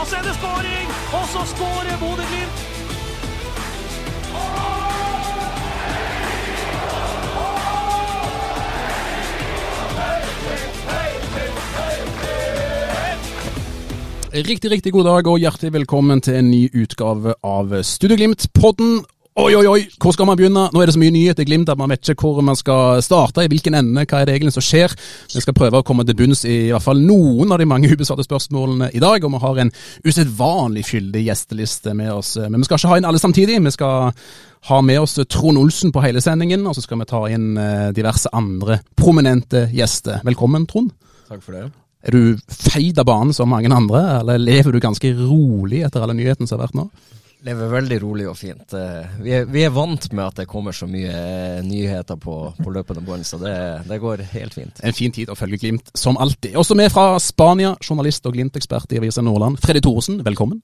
Og så er det skåring! Og så skårer Bodø-Glimt! Riktig, riktig god dag og hjertelig velkommen til en ny utgave av Studio Glimt-podden. Oi, oi, oi, hvor skal man begynne? Nå er det så mye nyhet i Glimt at man vet ikke hvor man skal starte, i hvilken ende, hva er det egentlig som skjer. Vi skal prøve å komme til bunns i, i hvert fall noen av de mange ubesvarte spørsmålene i dag, og vi har en usedvanlig fyldig gjesteliste med oss. Men vi skal ikke ha inn alle samtidig. Vi skal ha med oss Trond Olsen på hele sendingen, og så skal vi ta inn eh, diverse andre prominente gjester. Velkommen, Trond. Takk for det. Er du feid av banen som mange andre, eller lever du ganske rolig etter alle nyhetene som har vært nå? Lever veldig rolig og fint. Eh, Vi er, vi er vant med at det kommer så mye eh, nyheter på, på løpende bånd, så det, det går helt fint. En fin tid å følge Glimt, som alltid. Også med fra Spania, journalist og Glimt-ekspert i Avisa Nordland, Freddy Thoresen, velkommen.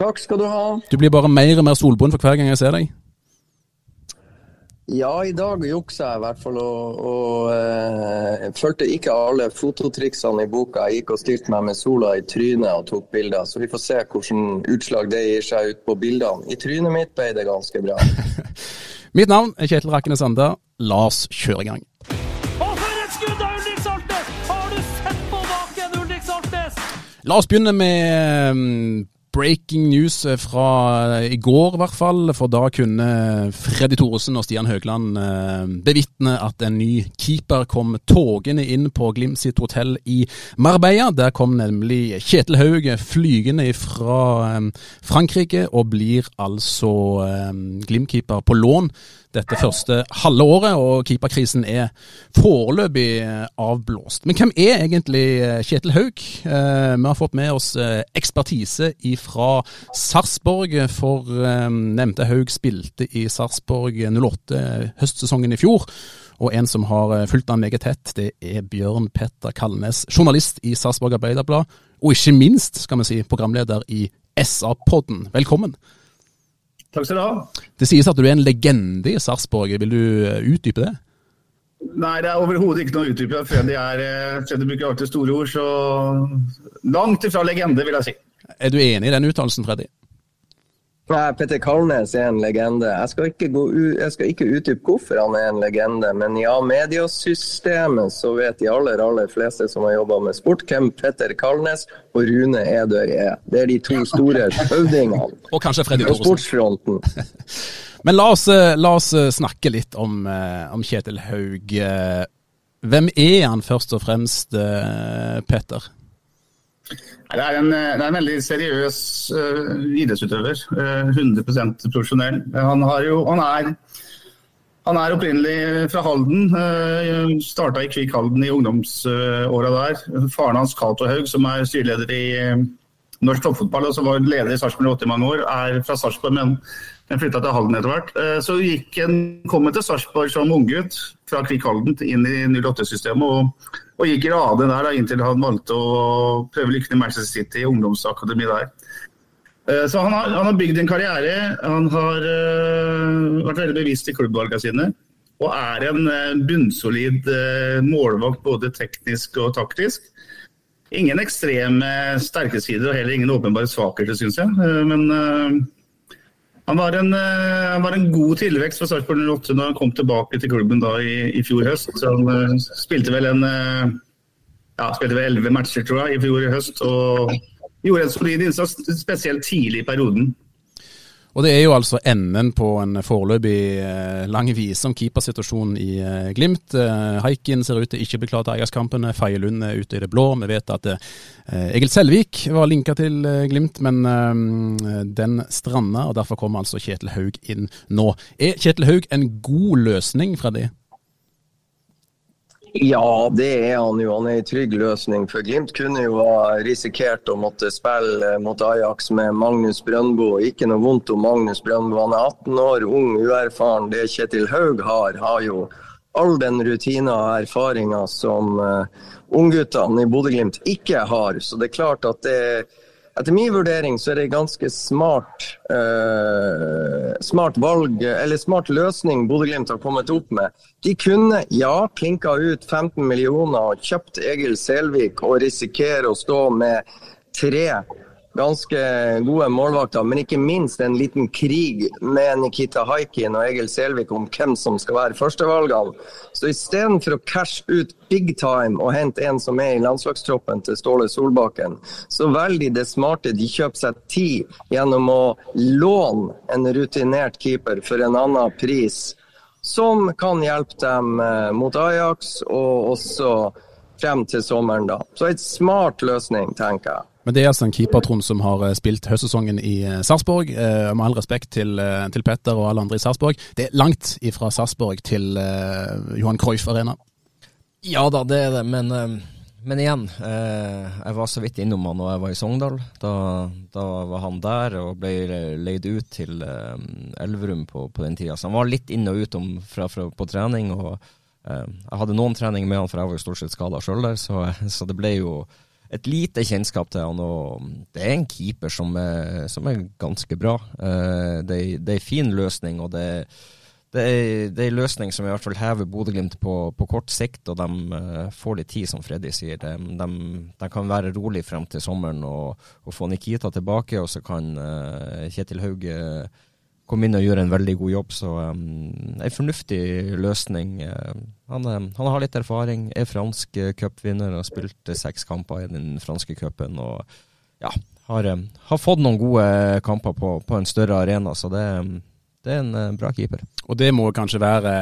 Takk skal du ha. Du blir bare mer og mer solbrun for hver gang jeg ser deg. Ja, i dag juksa jeg i hvert fall og, og eh, fulgte ikke alle fototriksene i boka. Jeg gikk og stilte meg med sola i trynet og tok bilder, så vi får se hvordan utslag det gir seg ut på bildene. I trynet mitt ble det ganske bra. Mitt navn er Kjetil Rakkene Sande. La oss kjøre i gang. Og for et skudd av Ulrik Saltnes! Har du sett på baken, Ulrik Saltnes? La oss begynne med mm, breaking news fra i går, i hvert fall. For da kunne Freddy Thoresen og Stian Høgland eh, bevitne at en ny keeper kom togende inn på Glimt sitt hotell i Marbella. Der kom nemlig Kjetil Haug flygende fra Frankrike, og blir altså eh, Glimt-keeper på lån dette første halve året, og keeperkrisen er foreløpig avblåst. Men hvem er egentlig Kjetil Haug? Eh, vi har fått med oss ekspertise ekspertise fra Sarpsborg, for eh, nevnte Haug spilte i Sarpsborg 08 høstsesongen i fjor. Og en som har fulgt han meget tett, det er Bjørn Petter Kalnes, journalist i Sarpsborg Arbeiderblad, og ikke minst, skal vi si, programleder i SA-podden. Velkommen. Takk skal du ha. Det sies at du er en legende i Sarpsborg. Vil du utdype det? Nei, det er overhodet ikke noe å utdype. Freddy, er, Freddy bruker alltid store ord, så langt ifra legende, vil jeg si. Er du enig i den uttalelsen, Freddy? Nei, Petter Kalnes er en legende. Jeg skal, ikke gå, jeg skal ikke utdype hvorfor han er en legende, men ja, mediesystemet så vet de aller, aller fleste som har jobba med sport, hvem Petter Kalnes og Rune Edøy er. Det er de to store høvdingene og kanskje Freddy på sportsfronten. Men la oss, la oss, snakke litt om, om Kjetil Haug. Hvem er han først og fremst, Petter? Det er, en, det er en, veldig seriøs uh, idrettsutøver. Uh, 100 profesjonell. Han, jo, han, er, han, er, opprinnelig fra Halden. Uh, Starta i Kvikk Halden i ungdomsåra der. Faren hans, Cato Haug, som er styreleder i norsk toppfotball og som var leder i Sarpsborg 80 mange år, er fra Sarpsborg, men den flytta til Halden etter hvert. Så gikk en, kom han til Sarpsborg som unggutt fra Kvikk Halden inn i 08-systemet. og og gikk i rade der da, inntil han valgte å prøve lykken i Manchester City, ungdomsakademi der. Så han har, han har, bygd en karriere. Han har uh, vært veldig bevisst i klubbvalgene sine. Og er en bunnsolid uh, målvakt både teknisk og taktisk. Ingen ekstreme sterke sider og heller ingen åpenbare svakheter, syns jeg. men han var, en, han var, en, god tilvekst for Sarpsborg 08 når han kom tilbake til klubben da i, i fjor høst. Så han spilte vel en ja, spilte vel elleve matcher tror jeg, i fjor høst. og Gjorde en solid innsats, spesielt tidlig i perioden. Og Det er jo altså enden på en foreløpig lang vise om keepersituasjonen i Glimt. Haikin ser ut til ikke å bli klar til Ajax-kampene. Faye Lund er ute i det blå. Vi vet at Egil Selvik var linka til Glimt, men den stranda. og Derfor kommer altså Kjetil Haug inn nå. Er Kjetil Haug en god løsning, Freddy? Ja, det er han jo. Han er en trygg løsning. For Glimt kunne jo ha risikert å måtte spille mot Ajax med Magnus Brøndbo. Ikke noe vondt om Magnus Brøndbo. Han er 18 år, ung, uerfaren. Det Kjetil Haug har, har jo all den rutina og erfaringa som uh, ungguttene i Bodø-Glimt ikke har. Så det er klart at det etter min vurdering så er det ganske smart, uh, smart valg, eller smart løsning Bodø-Glimt har kommet opp med. De kunne, ja, klinka ut 15 millioner og kjøpt Egil Selvik og risikere å stå med tre ganske gode målvakter, men ikke minst en liten krig med Nikita Haikin og Egil Selvik om hvem som skal være førstevalgene. Så istedenfor å cashe ut big time og hente en som er i landslagstroppen til Ståle Solbakken, så velger de det smarte. De kjøper seg tid gjennom å låne en rutinert keeper for en annen pris, som kan hjelpe dem eh, mot Ajax og også frem til sommeren, da. Så en smart løsning, tenker jeg. Men det er altså en keeper Trond, som har eh, spilt høstsesongen i eh, Sarpsborg. Eh, med all respekt til, til, Petter og alle andre i Sarpsborg. Det er langt ifra Sarpsborg til eh, Johan Cruyff Arena. Ja da, det er det, men, men igjen. Eh, jeg var så vidt innom han da jeg var i Sogndal. Da, da var han der og ble leid ut til eh, Elverum på, på, den tida. Så han var litt inn og ut om, fra, fra, på trening. og eh, Jeg hadde noen treninger med han, for jeg var jo stort sett skada sjøl der, så, så det ble jo et lite kjennskap til han. og Det er en keeper som er, som er ganske bra. Uh, det, det, er en fin løsning, og det, det, er, det er en løsning som i hvert fall hever Bodø-Glimt på, på, kort sikt. Og de uh, får litt tid, som Freddy sier. De, de, de, kan være rolig frem til sommeren og, og få Nikita tilbake, og så kan uh, Kjetil Hauge komme inn og gjorde en veldig god jobb. Så um, en fornuftig løsning. Uh, han, um, han, har litt erfaring, er fransk uh, cupvinner og har spilt seks kamper i den franske cupen. Og ja, har, har, fått noen gode kamper på, på en større arena, så det, det er en bra keeper. Og det må kanskje være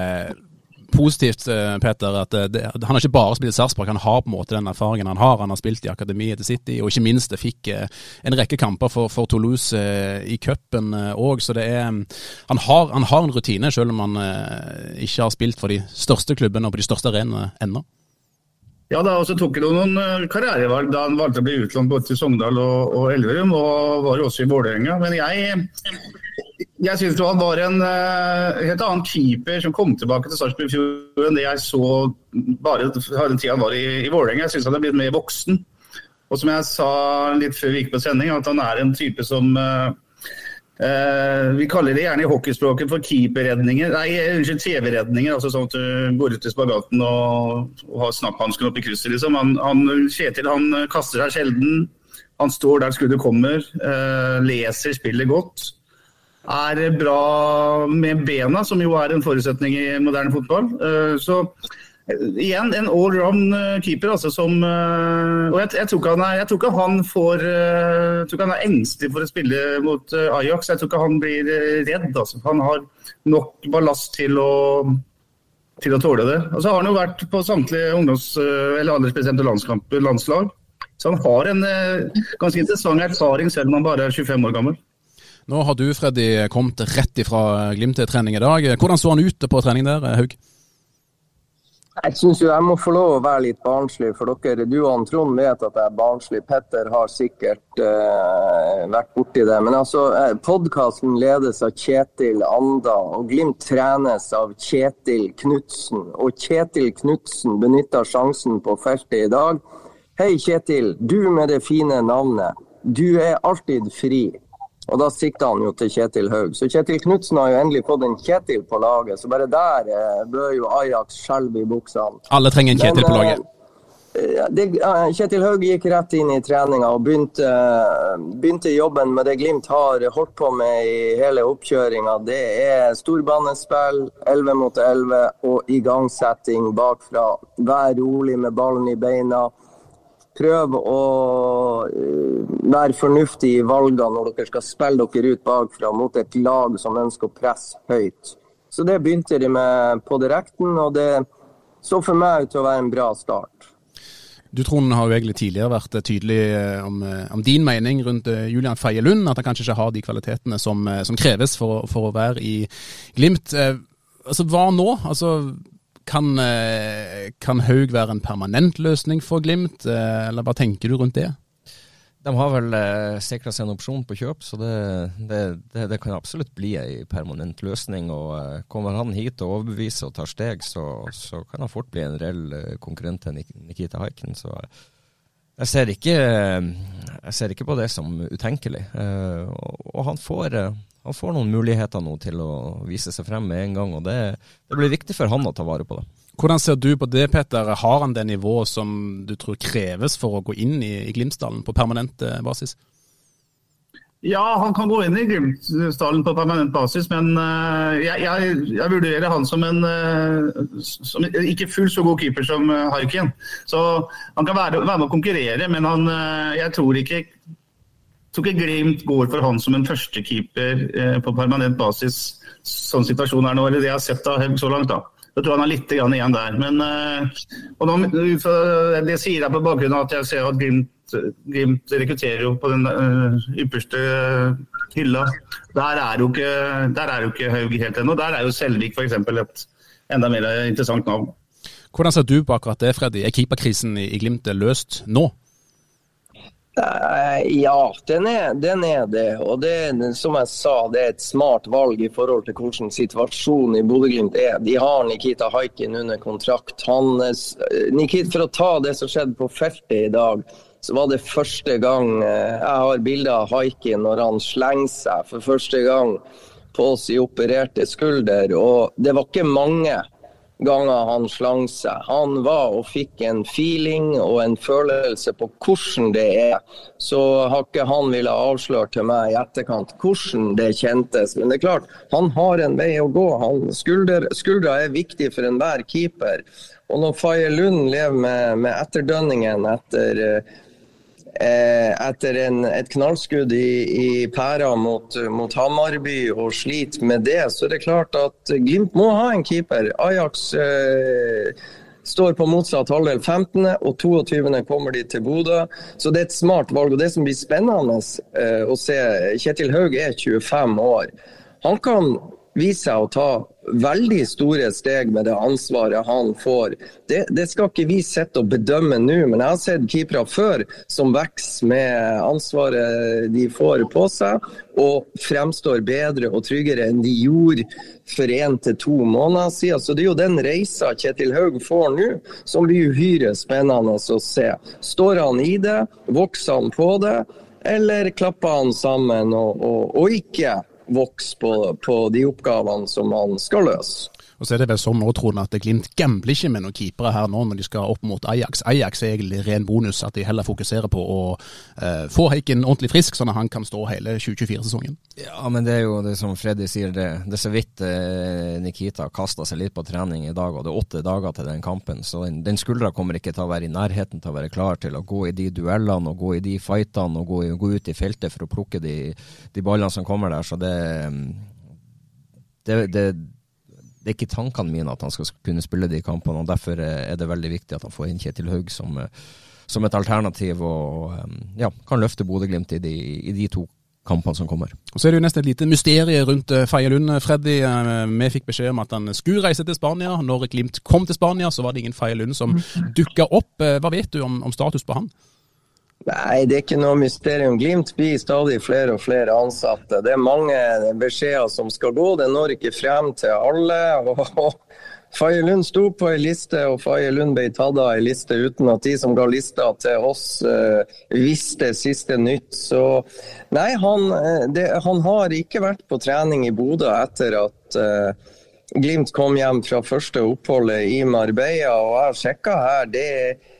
positivt, eh, Peter, at eh, det, han har ikke bare spilt Sarpsborg, han har på en måte den erfaringen han har. Han har spilt i akademiet til City, og ikke minst det fikk eh, en rekke kamper for, for Toulouse i cupen òg. Så det er han har, han har, en rutine, selv om han ikke har spilt for de største klubbene og på de største arenaene ennå. Ja, da, og så tok han noen karrierevalg da han valgte å bli utlånt både til Sogndal og, og Elverum, og var jo også i Vålerenga. Men jeg jeg syns han var en uh, helt annen keeper som kom tilbake til Sarpsborg i fjor enn det jeg så bare den tida han var i, i Vålerenga. Jeg syns han er blitt mer voksen. Og som jeg sa litt før vi gikk på sending, at han er en type som uh, uh, Vi kaller det gjerne i hockeyspråket for keeperredninger. Nei, unnskyld, TV-redninger. altså Sånn at du går ut i spagaten og, og har snapphansken opp i krysset, liksom. Han, han, Kjetil han kaster seg sjelden. Han står der skuddet kommer. leser spillet godt er bra med bena, som jo er en forutsetning i moderne fotball. Eh, så eh, igjen en allround eh, keeper, altså som Og jeg, jeg, tror ikke han er, jeg tror ikke han får Jeg tror ikke han er engstelig for å spille mot Ajax. Jeg tror ikke han blir redd. Altså. Han har nok ballast til å, til å tåle det. Og så har han jo vært på samtlige ungdoms- eller aldersbestemte landslag. Så han har en ganske interessant erfaring selv om han bare er 25 år gammel. Nå har du Freddy, kommet rett ifra Glimt-trening i dag. Hvordan så han ut på trening der, Haug? Jeg syns jo jeg må få lov å være litt barnslig, for dere, du og Trond vet at jeg er barnslig. Petter har sikkert uh, vært borti det. Men altså, eh, podkasten ledes av Kjetil Anda, og Glimt trenes av Kjetil Knutsen. Og Kjetil Knutsen benytta sjansen på feltet i dag. Hei Kjetil, du med det fine navnet. Du er alltid fri. Og da sikta han jo til Kjetil Haug. Så Kjetil Knutsen har jo endelig fått en Kjetil på laget, så bare der eh, bør jo Ajax skjelve i buksene. Alle trenger en Kjetil Men, på laget. Eh, det, Kjetil Haug gikk rett inn i treninga og begynte, begynte, jobben med det Glimt har holdt på med i hele oppkjøringa. Det er storbanespill, 11 mot 11 og igangsetting bakfra. Vær rolig med ballen i beina prøv å eh, være fornuftig i valgene når dere skal spille dere ut bakfra mot et lag som ønsker å presse høyt. Så det begynte de med på direkten, og det så for meg ut til å være en bra start. Du Trond har jo egentlig tidligere vært tydelig eh, om, eh, om din mening rundt Julian Feie Lund, at han kanskje ikke har de kvalitetene som, som kreves for, for, å være i Glimt. Altså, Hva nå? Altså, kan, eh, kan Haug være en permanent løsning for Glimt, eh, eller hva tenker du rundt det? De har vel eh, sikra seg en opsjon på kjøp, så det, det, det, det kan absolutt bli ei permanent løsning. og eh, Kommer han hit og overbeviser og tar steg, så, så kan han fort bli en reell konkurrent til Nikita Haiken. Så jeg ser, ikke, jeg ser ikke på det som utenkelig. Og, og han får han får noen muligheter nå til å vise seg frem med en gang, og det, det blir viktig for han å ta vare på det. Hvordan ser du på det, Petter? Har han det nivået som du tror kreves for å gå inn i, i Glimsdalen på permanent eh, basis? Ja, han kan gå inn i Grimsdalen på permanent basis, men uh, jeg, jeg, jeg, vurderer han som en uh, som ikke fullt så god keeper som Harkin. Så han kan være, være, med å konkurrere, men han, jeg tror ikke, tror ikke Glimt går for han som en førstekeeper på permanent basis, sånn situasjonen er nå, eller det jeg har sett av så langt. da. Jeg tror han har litt igjen der. Men, og nå, det sier jeg på bakgrunn av at jeg ser at Glimt Glimt rekrutterer jo på den ypperste hylla. Der er jo ikke, der er jo ikke Haug helt ennå. Der er jo Selvik f.eks. et enda mer interessant navn. Hvordan ser du på akkurat det, Freddy? Er keeperkrisen i Glimt løst nå? Ja, den er, den er, det. Og det, som jeg sa, det er et smart valg i forhold til hvordan situasjonen i Bodø-Glimt er. De har Nikita Haikin under kontrakt. Han, eh, Nikita, for å ta det som skjedde på feltet i dag så var det første gang eh, jeg har bilde av Haikin når han slenger seg for første gang på sin opererte skulder. Og det var ikke mange ganger han slang seg. Han var og fikk en feeling og en følelse på hvordan det er. Så har ikke han villet avsløre til meg i etterkant hvordan det kjentes. Men det er klart, han har en vei å gå. Han, skulder, skuldra er viktig for enhver keeper. Og når Faye Lund lever med, med etterdønningen etter uh, etter en, et knallskudd i, i pæra mot, mot Hamarby og sliter med det, så er det klart at Glimt må ha en keeper. Ajax eh, står på motsatt halvdel 15., og 22. kommer de til Bodø. Så det er et smart valg. og Det som blir spennende eh, å se Kjetil Haug er 25 år. Han kan vise seg å ta veldig store steg med det ansvaret han får. Det, det skal ikke vi sitte og bedømme nå, men jeg har sett keepere før som vokser med ansvaret de får på seg, og fremstår bedre og tryggere enn de gjorde for én til to måneder siden. Så det er jo den reisa Kjetil Haug får nå, som blir uhyre spennende å se. Står han i det, vokser han på det, eller klapper han sammen og, og, og ikke vokse på, på de oppgavene som man skal løse. Og så er det vel sånn nå, Trond, at Glimt gambler ikke med noen keepere her nå når de skal opp mot Ajax. Ajax er egentlig ren bonus, at de heller fokuserer på å eh, få Heiken ordentlig frisk, sånn at han kan stå hele 2024-sesongen. Ja, men det er jo det som Freddy sier, det, det er så vidt eh, Nikita kasta seg litt på trening i dag, og det er åtte dager til den kampen. Så den, den skuldra kommer ikke til å være i nærheten til å være klar til å gå i de duellene og gå i de fightene og gå, gå ut i feltet for å plukke de, de ballene som kommer der. Så det, det, det det er ikke tankene mine at han skal kunne spille de kampene. og Derfor er det veldig viktig at han får inn Kjetil Haug som, som, et alternativ og ja, kan løfte Bodø-Glimt i, i, de to kampene som kommer. Og Så er det jo nesten et lite mysterium rundt eh, Feie Lund. Freddy, eh, vi fikk beskjed om at han skulle reise til Spania. Når Glimt kom til Spania, så var det ingen Feie Lund som mm. dukka opp. Eh, hva vet du om, om status på han? Nei, det er ikke noe mysterium. Glimt blir stadig flere og flere ansatte. Det er mange beskjeder som skal gå. Det når ikke frem til alle. og Faye Lund sto på ei liste, og Faye Lund ble tatt av ei liste uten at de som ga lista til oss, uh, visste siste nytt. Så nei, han, eh, det, han, har ikke vært på trening i Bodø etter at uh, Glimt kom hjem fra første oppholdet i Marbella, og jeg har sjekka her. det er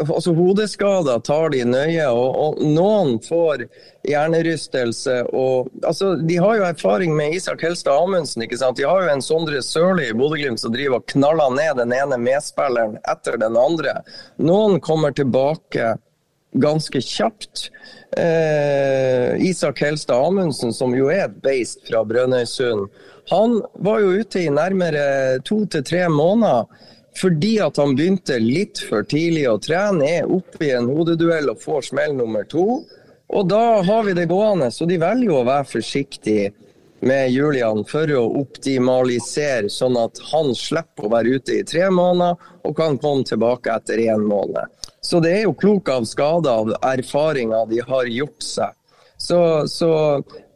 altså Hodeskader tar de nøye, og, og, noen får hjernerystelse. Og, altså, de har jo erfaring med Isak Helstad Amundsen. ikke sant? De har jo en Sondre Sørli i Bodø-Glimt som driver og knaller ned den ene medspilleren etter den andre. Noen kommer tilbake ganske kjapt. Eh, Isak Helstad Amundsen, som jo er et beist fra Brønnøysund, han var jo ute i nærmere to til tre måneder fordi at han begynte litt for tidlig å trene, er oppe i en hodeduell og får smell nummer to. Og da har vi det gående, så de velger å være forsiktige med Julian for å optimalisere, sånn at han slipper å være ute i tre måneder og kan komme tilbake etter én måned. Så det er jo klok av skade av erfaringer de har gjort seg. Så, så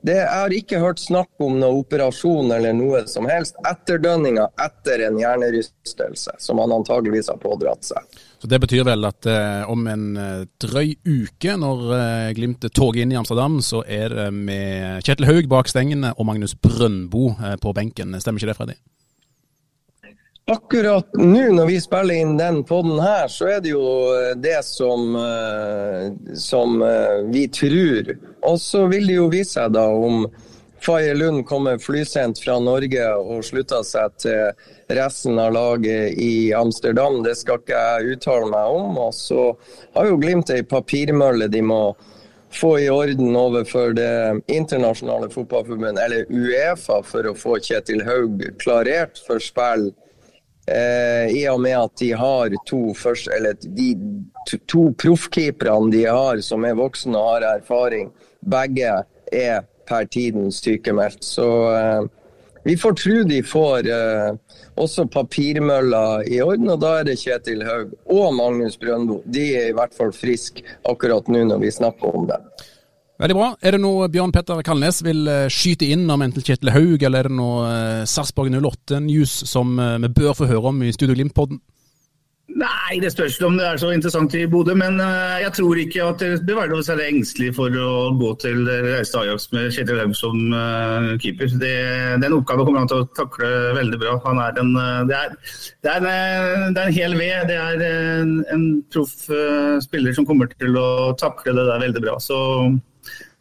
det, har ikke hørt snakk om noen operasjon eller noe som helst. Etterdønninga etter en hjernerystelse, som han antageligvis har pådratt seg. Så Det betyr vel at eh, om en eh, drøy uke, når eh, Glimt toger inn i Amsterdam, så er det med Kjetil Haug bak stengene og Magnus Brøndbo eh, på benken. Stemmer ikke det, Freddy? Akkurat nå når vi spiller inn den podden her, så er det jo det som, som vi tror. Og så vil det jo vise seg da om Faye Lund kommer flysendt fra Norge og slutter seg til resten av laget i Amsterdam. Det skal ikke jeg uttale meg om. Og så har jo Glimt ei papirmølle de må få i orden overfor det internasjonale fotballforbundet, eller Uefa, for å få Kjetil Haug klarert for spill. Eh, I og med at de har to først, eller de to, to proffkeeperne de har som er voksne og har erfaring, begge er per tiden sykemeldt. Så eh, vi får tro de får eh, også papirmølla i orden, og da er det Kjetil Haug og Magnus Brøndbo. De er i hvert fall friske akkurat nå når vi snakker om det. Veldig bra. Er det noe Bjørn Petter Kalnes vil eh, skyte inn om enten Kjetil Haug, eller er det noe eh, Sarpsborg 08-news som eh, vi bør få høre om i Studio Glimt-podden? Nei, det spørs om det er så interessant i Bodø. Men jeg tror ikke at det bør være noe særlig engstelig for å gå til reise Ajax med Kjetil Haug som keeper. Det, den oppgaven kommer han til å takle veldig bra. Er en, det, er, det, er en, det, er, en, hel ved. Det er en, en proff spiller som kommer til å takle det der veldig bra. Så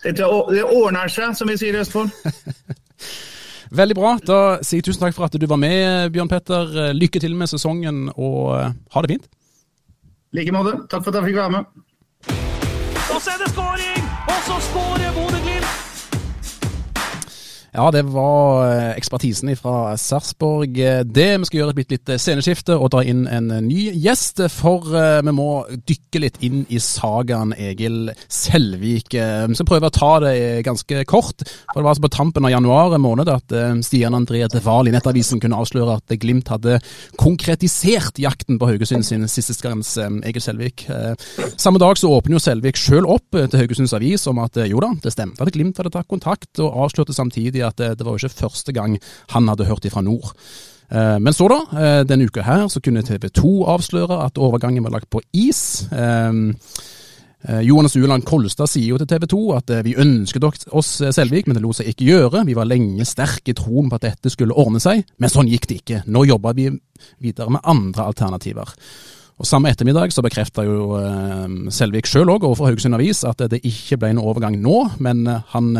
det, det ordner seg, som vi sier i Østfold. Veldig bra. Da sier jeg tusen takk for at du var med, Bjørn Petter. Lykke til med sesongen, og eh, ha det fint. I like måte. Takk for at jeg fikk være med. Og så er det skåring! Og så skårer Bodø-Glimt! Ja, det var eh, ekspertisen fra Sarpsborg. Det Vi skal gjøre et bitte lite sceneskifte og dra inn en ny gjest. For vi må dykke litt inn i sagaen Egil Selvik. Vi skal prøve å ta det ganske kort. For Det var altså på tampen av januar måned at Stian André Deval i Nettavisen kunne avsløre at Glimt hadde konkretisert jakten på Haugesund sin siste skrens, Egil Selvik. Samme dag så åpner jo Selvik sjøl opp til Haugesunds Avis om at jo da, det stemte at Glimt hadde tatt kontakt, og avslørte samtidig at det, det var jo ikke første gang han hadde hørt ifra nord. Eh, men så, da, eh, denne uka her, så kunne TV 2 avsløre at overgangen var lagt på is. Eh, Johannes Ueland Kolstad sier jo til TV 2 at vi ønsket oss Selvik, men det lot seg ikke gjøre. Vi var lenge sterke i troen på at dette skulle ordne seg, men sånn gikk det ikke. Nå jobber vi videre med andre alternativer. Og Samme ettermiddag så bekrefta jo Selvik sjøl òg overfor Haugesund Avis at det ikke ble noen overgang nå, men han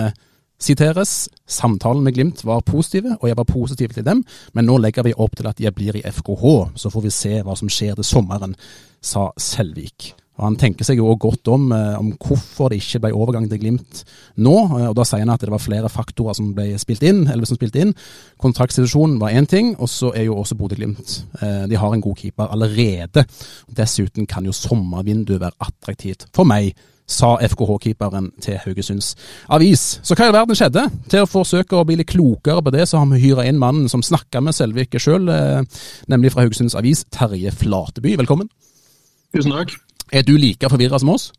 Siteres, samtalen med Glimt var positive, og jeg var positiv til dem, men nå legger vi opp til at jeg blir i FKH, så får vi se hva som skjer til sommeren, sa Selvik. Og Han tenker seg jo godt om, eh, om hvorfor det ikke ble overgang til Glimt nå. Eh, og Da sier han at det var flere faktorer som ble spilt inn. eller som spilte inn. Kontraktsituasjonen var én ting, og så er jo også Bodø-Glimt. Eh, de har en god keeper allerede. Dessuten kan jo sommervinduet være attraktivt for meg sa FKH-keeperen til Haugesunds Avis. Så hva i verden skjedde? Til å forsøke å bli litt klokere på det, så har vi hyra inn mannen som snakka med Selvik sjøl, eh, nemlig fra Haugesunds Avis, Terje Flateby. Velkommen. Tusen takk. Er du like forvirra som oss?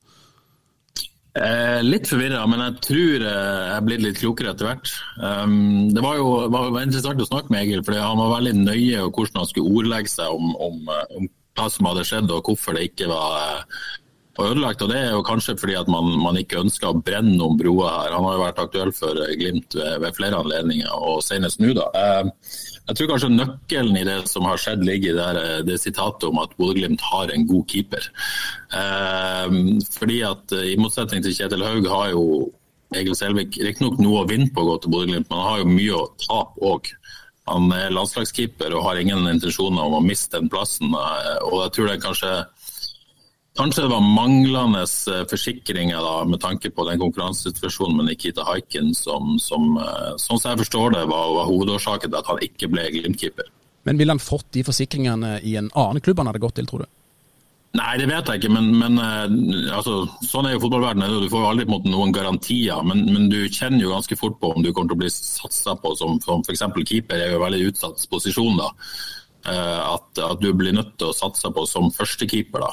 Eh, litt forvirra, men jeg tror eh, jeg er blitt litt klokere etter hvert. Um, det var jo var, var interessant å snakke med Egil, for han var veldig nøye og hvordan han skulle ordlegge seg om, om, eh, om, hva som hadde skjedd og hvorfor det ikke var og ødelagt. og Det er jo kanskje fordi at man, man, ikke ønsker å brenne noen broer her. Han har jo vært aktuell for Glimt ved, ved flere anledninger, og senest nå. da. Eh, jeg tror kanskje nøkkelen i det som har skjedd, ligger i det, det sitatet om at Bodø-Glimt har en god keeper. Eh, fordi at I motsetning til Kjetil Haug har jo Egil Selvik riktignok noe å vinne på å gå til Bodø-Glimt, men han har jo mye å tape òg. Han er landslagskeeper og har ingen intensjoner om å miste den plassen. Eh, og jeg tror det er kanskje Kanskje det var manglende eh, forsikringer da, med tanke på den konkurransesituasjonen med Nikita Haikin som, som eh, sånn som jeg forstår det, var, var hovedårsaken til at han ikke ble Glimt-keeper. Men ville han fått de forsikringene i en annen klubb han hadde gått til, tror du? Nei, det vet jeg ikke, men, men eh, altså, sånn er jo fotballverdenen. Du får jo aldri måte, noen garantier, men, men, du kjenner jo ganske fort på om du kommer til å bli satsa på som, som f.eks. keeper. er jo veldig utsatt posisjon. da. At, at, du blir nødt til å satse på som førstekeeper. da.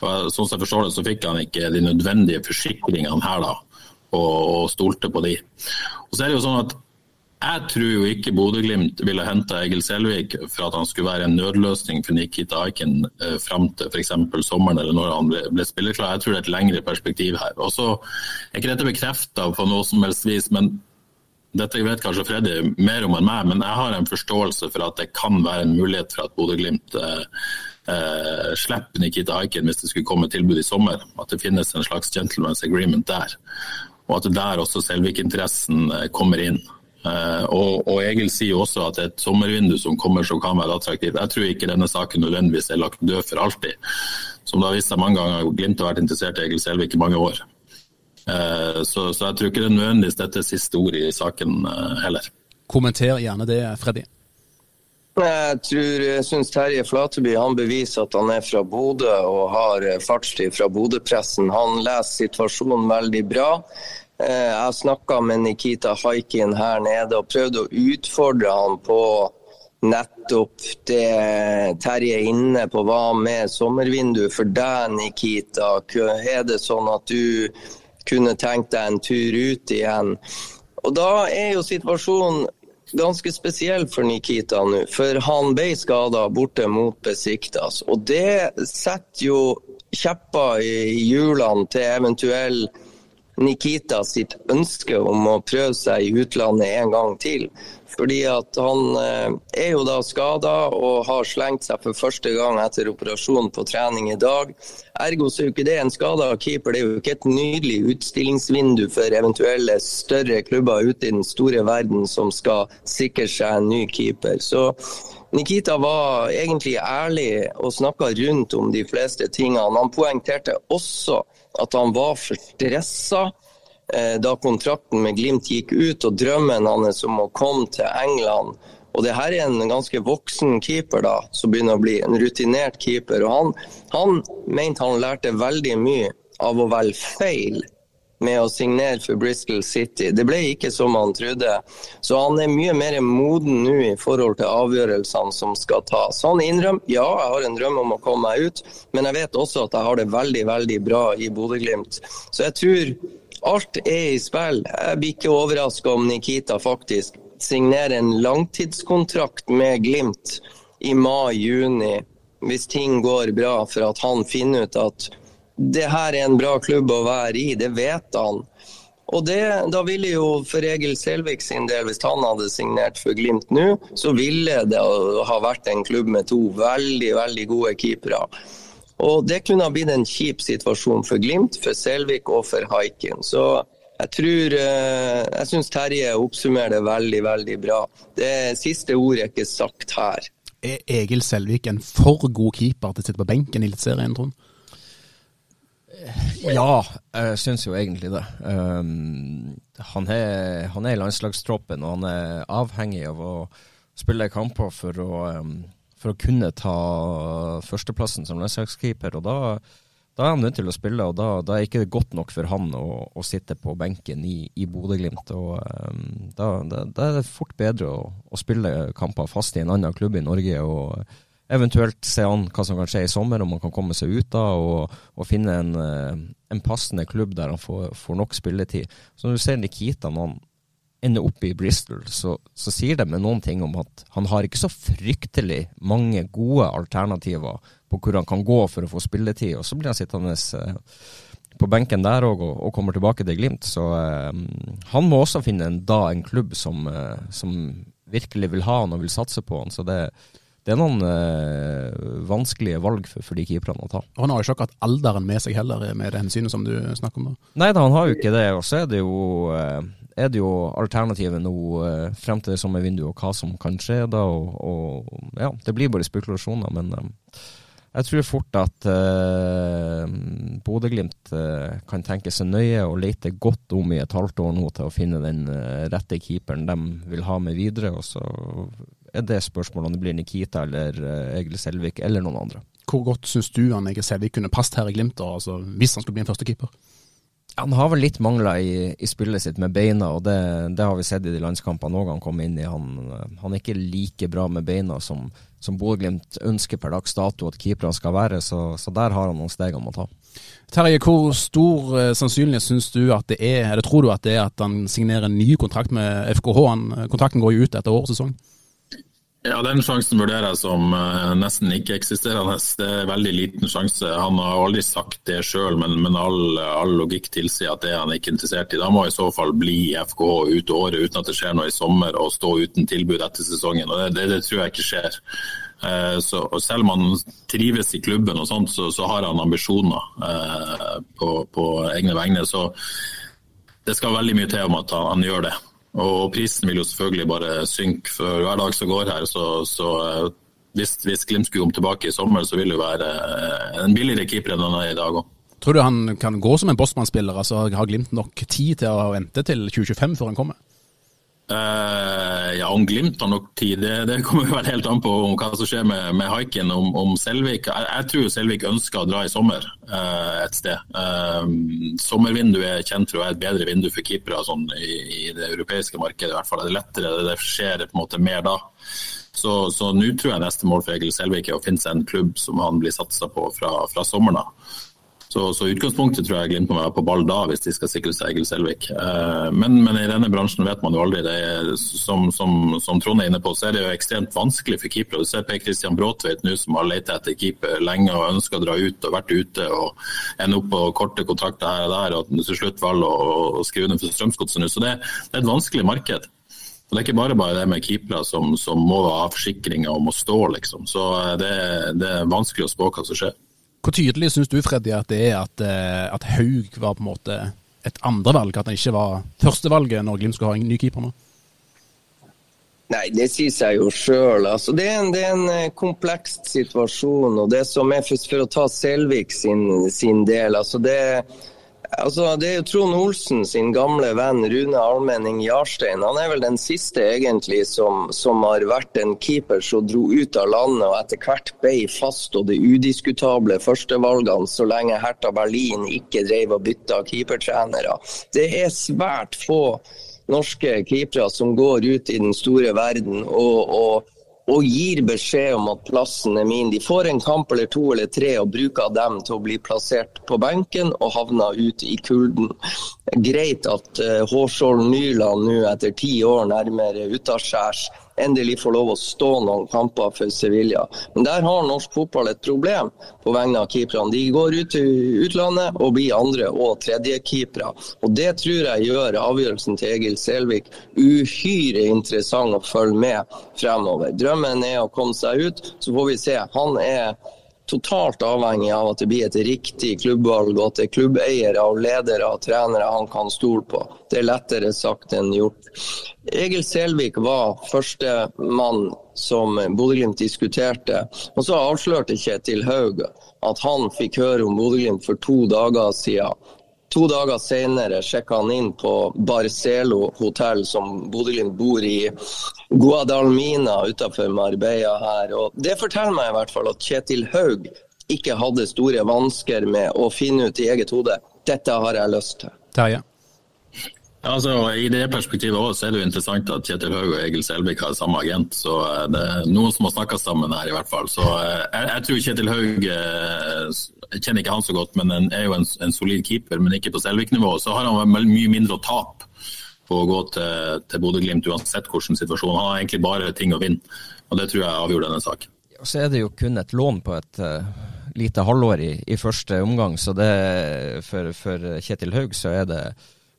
Sånn som jeg forstår det, så fikk han ikke de nødvendige forsikringene her, da, og, og stolte på de. Og så er det jo sånn at jeg tror jo ikke Bodø-Glimt ville henta Egil Selvik for at han skulle være en nødløsning for Nikita Aiken eh, fram til f.eks. sommeren eller når han ble, spillerklar. Jeg tror det er et lengre perspektiv her. Og så er ikke dette bekrefta på noe som helst vis, men dette vet kanskje Freddy mer om enn meg, men jeg har en forståelse for at det kan være en mulighet for at Bodø-Glimt eh, slipper Nikita Haiken hvis det skulle komme tilbud i sommer. At det finnes en slags gentleman's agreement der. Og at der også Selvik-interessen eh, kommer inn. Eh, og, og, Egil sier også at et sommervindu som kommer som kan være attraktivt. Jeg tror ikke denne saken nødvendigvis er lagt død for alltid. Som det har vist seg mange ganger, Glimt har vært interessert i Egil Selvik i mange år. Eh, så, så, jeg tror ikke det er nødvendigvis dette siste ordet i saken eh, heller. Kommenter gjerne det, Freddy. Jeg tror, jeg syns Terje Flateby han beviser at han er fra Bodø og har eh, fartstid fra Bodø-pressen. Han leser situasjonen veldig bra. Jeg har snakka med Nikita Haikin her nede og prøvde å utfordre han på nettopp det Terje er inne på, hva med sommervindu for deg, Nikita? Er det sånn at du kunne tenkt deg en tur ut igjen. Og Da er jo situasjonen ganske spesiell for Nikita nå, for han ble skada borte mot Besiktas. Og det setter jo kjepper i hjulene til eventuell Nikita sitt ønske om å prøve seg i utlandet en gang til. Fordi at han eh, er jo da skada og har slengt seg for første gang etter operasjon på trening i dag. Ergo så er jo ikke det en skada keeper, det er jo ikke et nydelig utstillingsvindu for eventuelle større klubber ute i den store verden som skal sikre seg en ny keeper. Så Nikita var egentlig ærlig og snakka rundt om de fleste tingene. Han poengterte også at han var for stressa da kontrakten med Glimt gikk ut og drømmen hans om å komme til England. Og det her er en ganske voksen keeper da, som begynner å bli en rutinert keeper. Og han, han mente han lærte veldig mye av å velge feil med å signere for Bristol City. Det ble ikke som han trodde. Så han er mye mer moden nå i forhold til avgjørelsene som skal tas. Han innrømmer ja, jeg har en drøm om å komme meg ut, men jeg vet også at jeg har det veldig, veldig bra i Bodø-Glimt. Så jeg tror Alt er i spill. Jeg blir ikke overraska om Nikita faktisk signerer en langtidskontrakt med Glimt i mai-juni, hvis ting går bra, for at han finner ut at det her er en bra klubb å være i. Det vet han. Og det, Da ville jo for Egil Selvik sin del, hvis han hadde signert for Glimt nå, så ville det ha vært en klubb med to veldig, veldig gode keepere. Og Det kunne ha blitt en kjip situasjon for Glimt, for Selvik og for Haiken. Så jeg tror eh, Jeg syns Terje oppsummerer det veldig, veldig bra. Det siste ordet er ikke sagt her. Er Egil Selvik en for god keeper til å sitte på benken i Eliteserien, Trond? Ja, jeg syns jo egentlig det. Um, han, er, han, er, i landslagstroppen, og han er avhengig av å spille kamper for å um, for å kunne ta førsteplassen som landslagskeeper. og da, da, er han nødt til å spille, og da, da er det ikke godt nok for han å, å sitte på benken i, i Bodø-Glimt. Um, da, da, da, er det fort bedre å, å, spille kamper fast i en annen klubb i Norge. og Eventuelt se an hva som kan skje i sommer, om han kan komme seg ut da og, og finne en, eh, en, passende klubb der han får, får nok spilletid. Så når du ser Nikita, når han ender opp i Bristol, så, så, sier det med noen ting om at han har ikke så fryktelig mange gode alternativer på hvor han kan gå for å få spilletid, og så blir han sittende eh, på benken der òg og, og, kommer tilbake til Glimt. Så eh, han må også finne en, da en klubb som, eh, som, virkelig vil ha han og vil satse på han. Så det, det er noen eh, vanskelige valg for, for de keeperne å ta. Og Han har jo ikke akkurat alderen med seg heller, med det hensynet som du snakker om. da. Nei da, han har jo ikke det. Og så er det jo eh, er det jo alternativet nå eh, frem til det sommervinduet, og hva som kan skje da. Og, og, ja, det blir bare spekulasjoner, men eh, jeg tror fort at eh, Bodø-Glimt eh, kan tenke seg nøye og lete godt om i et halvt år nå til å finne den eh, rette keeperen de vil ha med videre. Og så er det spørsmålet om det blir Nikita eller eh, Egil Selvik eller noen andre. Hvor godt syns du han Egil Selvik kunne passet her i Glimt, altså, hvis han skulle bli en førstekeeper? Han har vel litt mangler i, i, spillet sitt med beina, og det, det, har vi sett i de landskampene òg han kom inn i. Han, han, er ikke like bra med beina som, som Bodø-Glimt ønsker per dags dato at keeperne skal være, så, så, der har han noen steg han må ta. Terje, hvor stor uh, sannsynlighet syns du at det er, eller tror du at det er at han signerer en ny kontrakt med FKH? Han, kontrakten går jo ut etter årets sesong. Ja, Den sjansen vurderer jeg som uh, nesten ikke-eksisterende. Det er veldig liten sjanse. Han har aldri sagt det sjøl, men, men all, all, logikk tilsier at det er han ikke interessert i. Da må i så fall bli i FKH ut året uten at det skjer noe i sommer og stå uten tilbud etter sesongen. og Det, det, det tror jeg ikke skjer. Uh, så, selv om han trives i klubben, og sånt, så, så har han ambisjoner uh, på, på, egne vegne. Så det skal veldig mye til om at han, han gjør det. Og prisen vil jo selvfølgelig bare synke for hver dag som går her. Så, så eh, hvis, hvis, Glimt skulle komme tilbake i sommer, så vil det være eh, en billigere keeper enn han er i dag òg. Tror du han kan gå som en Bossmann-spiller? Altså, har Glimt nok tid til å vente til 2025 før han kommer? Uh, ja, Om Glimt har nok tid, det, det kommer jo helt an på om hva som skjer med, med haiken. Om, om, Selvik jeg, jeg, tror Selvik ønsker å dra i sommer uh, et sted. Uh, sommervinduet er kjent for å være et bedre vindu for keepere sånn, i, i, det europeiske markedet. i hvert fall. Det er lettere, det skjer på en måte mer da. Så nå tror jeg neste mål for Egil Selvik er å finne seg en klubb som han blir satsa på fra, fra sommeren av. Så, så utgangspunktet tror jeg Glimt må være på ball da, hvis de skal sikre seg Egil Selvik. Eh, men, men, i denne bransjen vet man jo aldri. Det er, som, som, som, Trond er inne på, så er det jo ekstremt vanskelig for keepere. Du ser Per Christian Bråtveit nå som har lett etter keeper lenge og ønska å dra ut og vært ute og ender opp på korte kontrakter her og der, og til slutt valger å, å skrive under for Strømsgodset nå. Så det, det, er et vanskelig marked. Og Det er ikke bare bare det med keepere som, som må ha forsikringer om å stå, liksom. Så eh, det, det er vanskelig å spå hva som skjer. Hvor tydelig syns du Freddy, at det er at, eh, at, Haug var på en måte et andrevalg, at han ikke var førstevalget når Glimt skulle ha en ny keeper nå? Nei, det sier seg jo sjøl. Altså, det, det, er en eh, kompleks situasjon. og det som er For, for å ta Selvik sin, sin del altså det Altså, det er jo Trond Olsen sin gamle venn Rune Almenning Jarstein. Han er vel den siste egentlig som, som, har vært en keeper som dro ut av landet og etter hvert ble fast og det udiskutable førstevalgene så lenge Hertha Berlin ikke drev og bytta keepertrenere. Det er svært få norske keepere som går ut i den store verden og, og og gir beskjed om at plassen er min. De får en kamp eller to eller tre og bruker dem til å bli plassert på benken og havna ut i kulden. Greit at uh, Nyland nå etter ti år nærmere utaskjærs endelig får lov å stå noen kamper for Sevilla. Men der har norsk fotball et problem på vegne av keeperne. De går ut til utlandet og blir andre- og tredjekeepere. Og det tror jeg gjør avgjørelsen til Egil Selvik uhyre interessant å følge med fremover. Drømmen er å komme seg ut, så får vi se. Han er totalt avhengig av at det blir et riktig klubbvalg, og at det er klubbeiere og ledere og trenere han kan stole på. Det er lettere sagt enn gjort. Egil Selvik var førstemann som Bodø-Glimt diskuterte. Og så avslørte Kjetil Haug at han fikk høre om Bodø-Glimt for to dager siden. To dager senere sjekka han inn på Barcelo hotell, som Bodø-Glimt bor i Guadalmina utenfor Marbella her. Og det forteller meg i hvert fall at Kjetil Haug ikke hadde store vansker med å finne ut i eget hode dette har jeg lyst til. Terje? Ja, altså, I det perspektivet også, er det jo interessant at Kjetil Haug og Egil Selvik har samme agent. så eh, Det er noen som har snakka sammen her, i hvert fall. Så eh, jeg, jeg tror Kjetil Haug eh, Jeg kjenner ikke han så godt, men han er jo en, en, solid keeper, men ikke på Selvik-nivå. Så har han mye mindre å tape på å gå til, til Bodø-Glimt, uansett hvordan situasjonen. Han har egentlig bare ting å vinne, og det tror jeg avgjorde denne saken. Ja, så er det jo kun et lån på et uh, lite halvår i, i, første omgang, så det, for, for Kjetil Haug så er det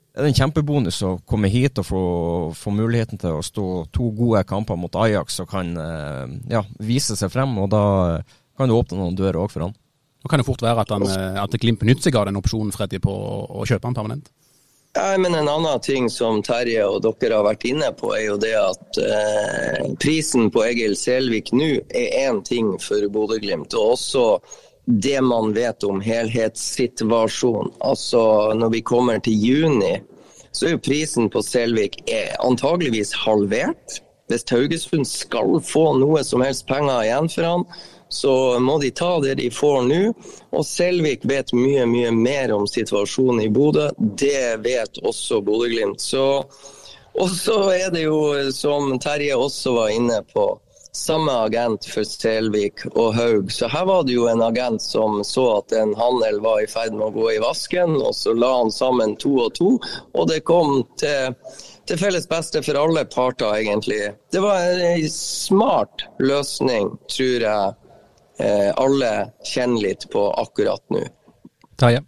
det er en kjempebonus å komme hit og få, få, muligheten til å stå to gode kamper mot Ajax og kan eh, ja, vise seg frem. og Da kan du åpne noen dører òg for han. Nå kan det fort være at, han, eh, at Glimt benytter seg av den opsjonen Freddy, på å kjøpe han permanent. Ja, men En annen ting som Terje og dere har vært inne på, er jo det at eh, prisen på Egil Selvik nå er én ting for Bodø-Glimt. Og også det man vet om helhetssituasjonen. Altså når vi kommer til juni, så er jo prisen på Selvik antageligvis halvert. Hvis Haugesund skal få noe som helst penger igjen for han, så må de ta det de får nå. Og Selvik vet mye, mye mer om situasjonen i Bodø. Det vet også Bodø-Glimt. Og så er det jo, som Terje også var inne på, samme agent for Selvik og Haug. Så her var det jo en agent som så at en handel var i ferd med å gå i vasken, og så la han sammen to og to, og det kom til, til felles beste for alle parter, egentlig. Det var en smart løsning, tror jeg alle kjenner litt på akkurat nå. Terje?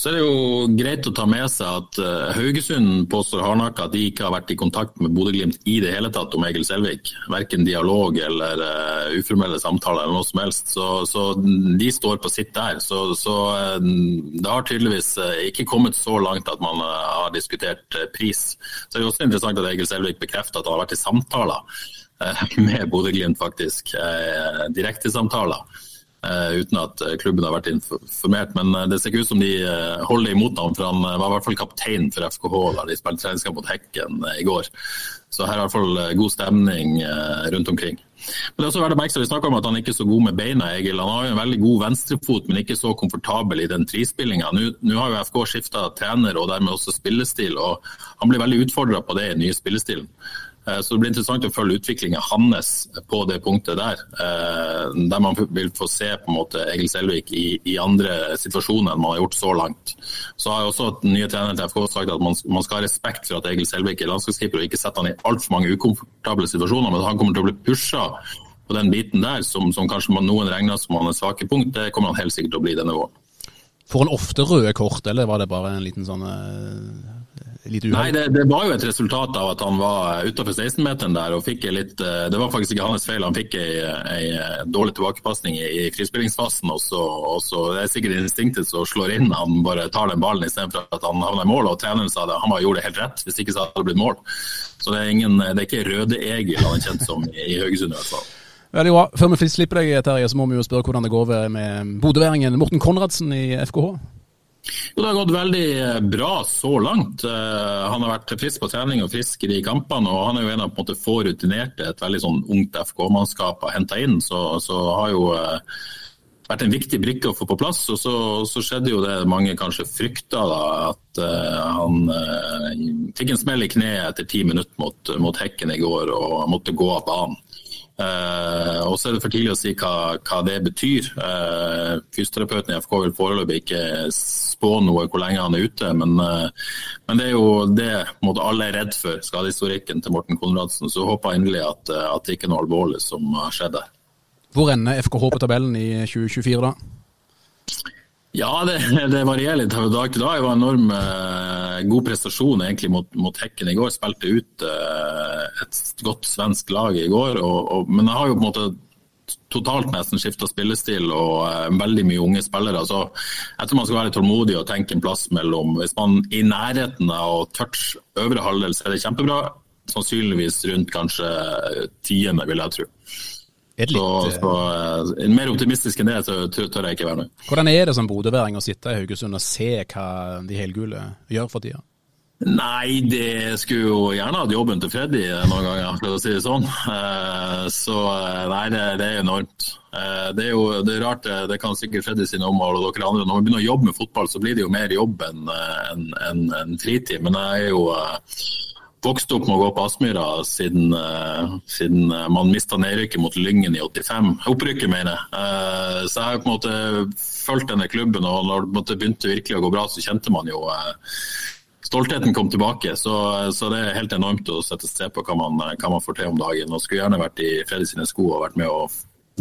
Så er det jo greit å ta med seg at uh, Haugesund påstår hardnakka at de ikke har vært i kontakt med Bodø-Glimt i det hele tatt om Egil Selvik. Verken dialog eller uh, uformelle samtaler eller noe som helst. Så, så de står på sitt der. Så, så uh, det har tydeligvis ikke kommet så langt at man har diskutert pris. Så det er også interessant at Egil Selvik bekrefter at han har vært i samtaler med Bodø-Glimt, faktisk. Direktesamtaler. Uh, uten at eh, klubben har vært informert. Men det ser ikke ut som de holder imot ham, for han var i hvert fall kaptein for FKH da de spilte treningskamp mot Hekken i går. Så her er i hvert fall god stemning rundt omkring. Men det er også verdt å merke seg, Vi snakker om at han ikke er så god med beina. Egil. Han har jo en veldig god venstrefot, men ikke så komfortabel i den frispillinga. Nå har jo FK skifta trener og dermed også spillestil, og han blir veldig utfordra på det i den nye spillestilen. Eh, så Det blir interessant å følge utviklingen hans på det punktet der. Eh, der man vil få se på en måte Egil Selvik i, i andre situasjoner enn man har gjort så langt. Så har også den nye treneren til FK sagt at man, man, skal ha respekt for at Egil Selvik er landslagskeeper og ikke sette han i altfor mange ukomfortable situasjoner. Men han kommer til å bli pusha på den biten der, som, som kanskje noen regner som hans svake punkt. Det kommer han helt sikkert til å bli denne våren. Får han ofte røde kort, eller var det bare en liten sånn uh litt uhell? Nei, det, det, var jo et resultat av at han var utafor 16-meteren der og fikk litt eh, Det var faktisk ikke hans feil, han fikk ei, ei eh, dårlig tilbakepasning i, frispillingsfasen. Og så, og så det er sikkert instinktet som slår inn, han bare tar den ballen istedenfor at han havner i mål. Og treneren sa det, han bare gjorde det helt rett, hvis ikke så hadde det blitt mål. Så det er, ingen, det er ikke Røde-Egil han er kjent som i, i Haugesund i hvert fall. Veldig bra. Før vi slipper deg, Terje, så må vi jo spørre hvordan det går med bodøværingen Morten Konradsen i FKH? Jo, Det har gått veldig eh, bra så langt. Uh, han har vært frisk på trening og frisk i kampene. og Han er jo en av på en måte, få rutinerte et veldig sånn ungt FK-mannskap har henta inn. Så, så, har jo uh, vært en viktig brikke å få på plass. og Så, så skjedde jo det mange kanskje frykta, da, at uh, han fikk en smell i kneet etter ti minutter mot, mot Hekken i går og måtte gå av banen. Uh, og er det for tidlig å si hva, hva det betyr. Uh, fysioterapeuten i FK vil foreløpig ikke spå noe hvor lenge han er ute, men, uh, men det er jo det måtte alle er redd for, skadehistorikken til Morten Konradsen. Så håper jeg inderlig at, at det ikke er noe alvorlig som har skjedd der. Hvor ender FKH på tabellen i 2024 da? Ja, det, det, varierer litt fra dag til dag. Det var en enorm eh, god prestasjon egentlig mot, mot, Hekken i går. Spilte ut eh, et godt svensk lag i går. Og, og, men jeg har jo på en måte totalt nesten skifta spillestil og eh, veldig mye unge spillere. Så jeg tror man skal være tålmodig og tenke en plass mellom Hvis man i nærheten av å øvre halvdel, så er det kjempebra. Sannsynligvis rundt kanskje tiende, vil jeg tro. Litt, så, så uh, Mer optimistisk enn det så tør jeg ikke være nå. Hvordan er det som bodøværing å sitte i Haugesund og se hva de helgule gjør for tida? Nei, det skulle jo gjerne hatt jobben til Freddy noen ganger, for å si det sånn. Uh, så nei, det, det er enormt. Det er jo det er rart, det kan sikkert Freddy sine omhold og dere andre. Når man begynner å jobbe med fotball, så blir det jo mer jobb enn en, en, en fritid. Men jeg er jo vokst opp med å gå på Aspmyra siden, uh, siden uh, man mista nedrykket mot Lyngen i 85. Opprykket, mener jeg. Uh, så jeg har på en måte fulgt denne klubben, og når det begynte virkelig å gå bra, så kjente man jo Stoltheten kom tilbake, så, så, det er helt enormt å sette se på hva man, hva man får til om dagen. og Skulle gjerne vært i Freddy sine sko og vært med å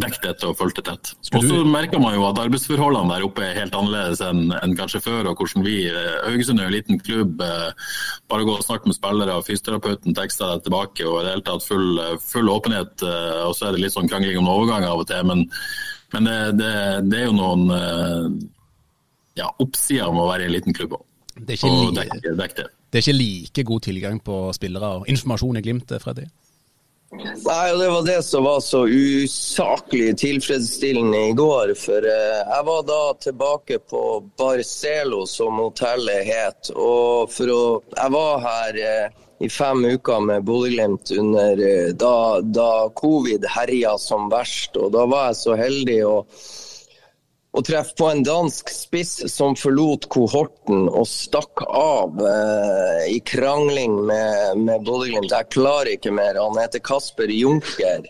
dekket tett og fulgte tett. Og så merker man jo at arbeidsforholdene der oppe er helt annerledes enn, enn kanskje før. og hvordan vi, eh, Haugesund er jo en liten klubb. Eh, bare gå og snakke med spillere, og fysioterapeuten tekster deg tilbake. og i det hele tatt full, full åpenhet. Eh, og så er det litt sånn krangling om overgang av og til. Men, men det, det, det, er jo noen ja, oppsider med å være i en liten klubb òg. Det, det. det er ikke like god tilgang på spillere og informasjon i Glimt, Freddy? Nei, og Det var det som var så usaklig tilfredsstillende i går. For eh, jeg var da tilbake på Barcelo, som hotellet het. Og for å, jeg var her eh, i fem uker med Bodø-Glimt eh, da, da, covid herja som verst. Og da var jeg så heldig å å treffe på en dansk spiss som forlot kohorten og stakk av eh, i krangling med, med Bodø-Glimt. Jeg klarer ikke mer. Han heter Kasper Junker.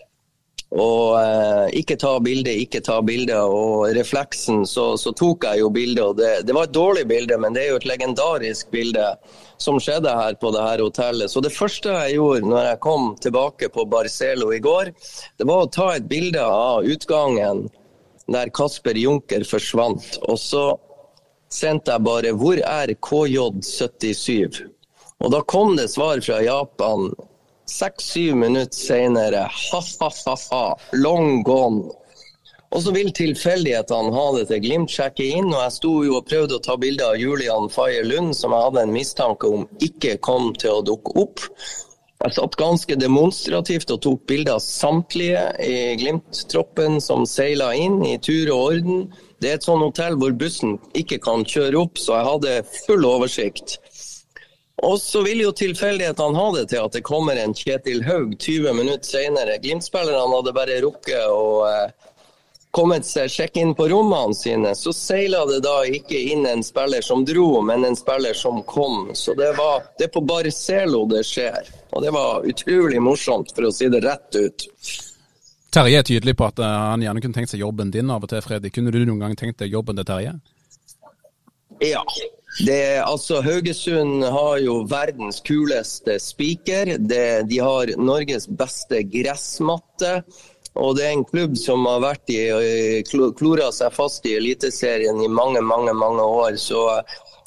Og eh, ikke ta bilde, ikke ta bilde. Og refleksen, så, så tok jeg jo bilde. Og det, det, var et dårlig bilde, men det er jo et legendarisk bilde som skjedde her på det her hotellet. Så det første jeg gjorde når jeg kom tilbake på Barcelo i går, det var å ta et bilde av utgangen der Kasper Junker forsvant. Og så sendte jeg bare 'Hvor er KJ77?' Og da kom det svar fra Japan seks-syv minutter senere. Ha-ha-ha-ha, long gone. Og så vil tilfeldighetene ha det til Glimt sjekker inn, og jeg sto jo og prøvde å ta bilde av Julian Faye Lund, som jeg hadde en mistanke om ikke kom til å dukke opp. Jeg satt ganske demonstrativt og tok bilder av samtlige i Glimt-troppen som seila inn i tur og orden. Det er et sånt hotell hvor bussen ikke kan kjøre opp, så jeg hadde full oversikt. Og så vil jo tilfeldighetene ha det til at det kommer en Kjetil Haug 20 minutter senere. Glimt-spillerne hadde bare rukket å eh, kommet seg sjekke inn på rommene sine, så seila det da ikke inn en spiller som dro, men en spiller som kom. Så det, var, det er på Barcelo det skjer. Og det var utrolig morsomt, for å si det rett ut. Terje er tydelig på at eh, han gjerne kunne tenkt seg jobben din av og til, Fredrik. Kunne du noen gang tenkt deg jobben til Terje? Ja. Det, altså, Haugesund har jo verdens kuleste spiker. De har Norges beste gressmatte. Og det er en klubb som har vært i, klora seg fast i Eliteserien i mange, mange, mange år. Så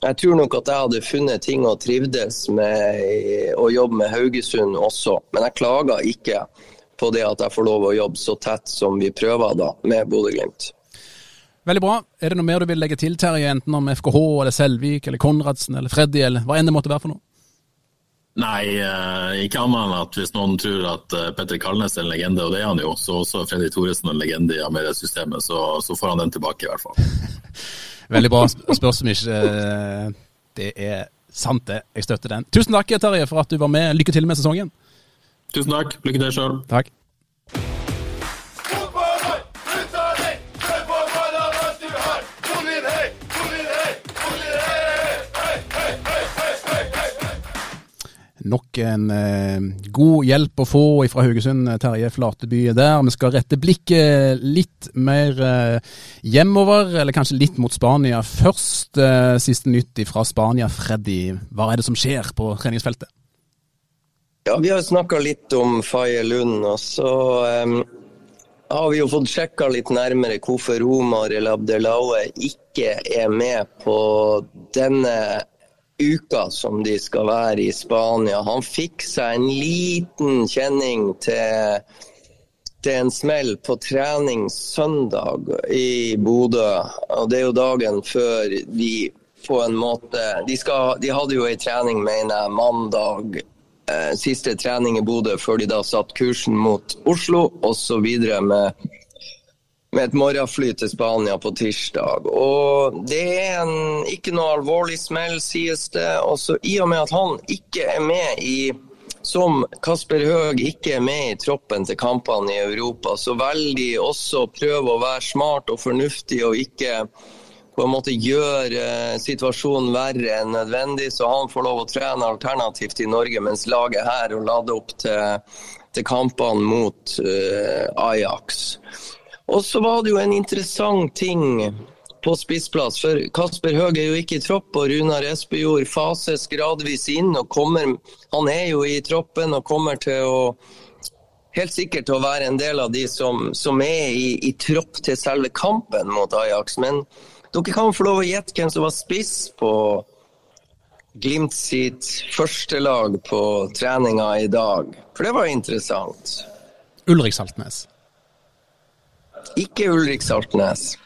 jeg tror nok at jeg hadde funnet ting å trivdes med å jobbe med Haugesund også. Men jeg klager ikke på det at jeg får lov å jobbe så tett som vi prøver da, med Bodø-Glimt. Veldig bra. Er det noe mer du vil legge til, Terje? Enten om FKH eller Selvik eller Konradsen eller Freddy eller hva enn det måtte være for noe? Nei, ikke annet enn at hvis noen tror at eh, Petter Kalnes er en legende, og det er han jo, så også Freddy Thoresen en legende i Amelia-systemet, så, så, får han den tilbake i hvert fall. Veldig bra. Spørs om ikke eh, det er sant, det. Jeg støtter den. Tusen takk, Terje, for at du var med. Lykke til med sesongen. Tusen takk. Lykke til sjøl. Takk. Nok en eh, god hjelp å få fra Haugesund, eh, Terje Flateby der. Vi skal rette blikket litt mer eh, hjemover, eller kanskje litt mot Spania. Først eh, siste nytt fra Spania. Freddy, hva er det som skjer på treningsfeltet? Ja, Vi har snakka litt om Faye Lund, og så um, har vi jo fått sjekka litt nærmere hvorfor Omar El Abdelaue ikke er med på denne uka som de skal være i Spania. Han fikk seg en liten kjenning til, til en smell på trening søndag i Bodø. Og det er jo dagen før de på en måte De, skal, de hadde jo ei trening, mener jeg, mandag. Eh, siste trening i Bodø før de da satte kursen mot Oslo, osv. med med et morgenfly til Spania på tirsdag. Og det er en, ikke noe alvorlig smell, sies det. Også I og med at han ikke er med i som Kasper Høeg ikke er med i troppen til kampene i Europa, så velger de også å prøve å være smart og fornuftig og ikke på en måte gjøre eh, situasjonen verre enn nødvendig, så han får lov å trene alternativt i Norge, mens laget her og lader opp til, til kampene mot uh, Ajax. Og så var det jo en interessant ting på spissplass. For Kasper Høeg er jo ikke i tropp, og Runar Espejord fases gradvis inn. og kommer, Han er jo i troppen og kommer til å helt sikkert å være en del av de som, som er i, i, tropp til selve kampen mot Ajax. Men dere kan få lov å gjette hvem som var spiss på Glimt sitt første lag på treninga i dag. For det var interessant. Ulrik Saltnes. Ikke Ulrik Saltnes.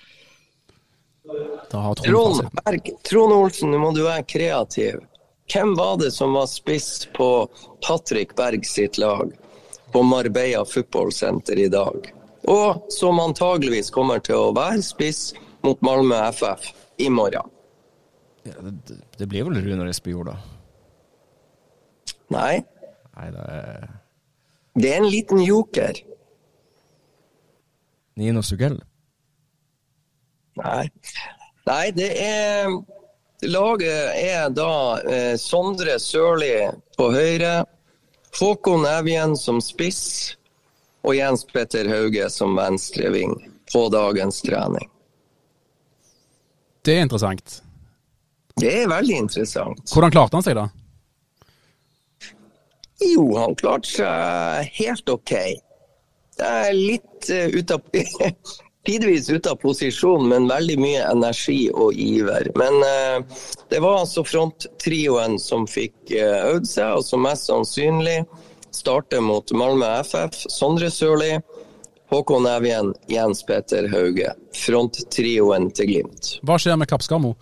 Trond, Berg, Trond Olsen, nå må du være kreativ. Hvem var det som var spiss på Patrick Berg sitt lag på Marbella Football Center i dag? Og som antageligvis kommer til å være spiss mot Malmö FF i morgen. Ja, det, det, blir vel Runar Espejord, da? Nei. Nei det, er... det er en liten joker. Nino Sugell? Nei. Nei, det er Laget er da eh, Sondre Sørli på høyre, Håkon Evjen som spiss og Jens Petter Hauge som venstreving på dagens trening. Det er interessant. Det er veldig interessant. Hvordan klarte han seg, da? Jo, han klarte seg helt OK. Det er litt uh, ut av Tidvis ute av posisjon, men veldig mye energi og iver. Men eh, det var altså fronttrioen som fikk uh, øvd seg, og som mest sannsynlig starter mot Malmö FF. Sondre Sørli, Håkon Evjen, Jens Petter Hauge. Fronttrioen til Glimt. Hva skjer med Kappskarmo?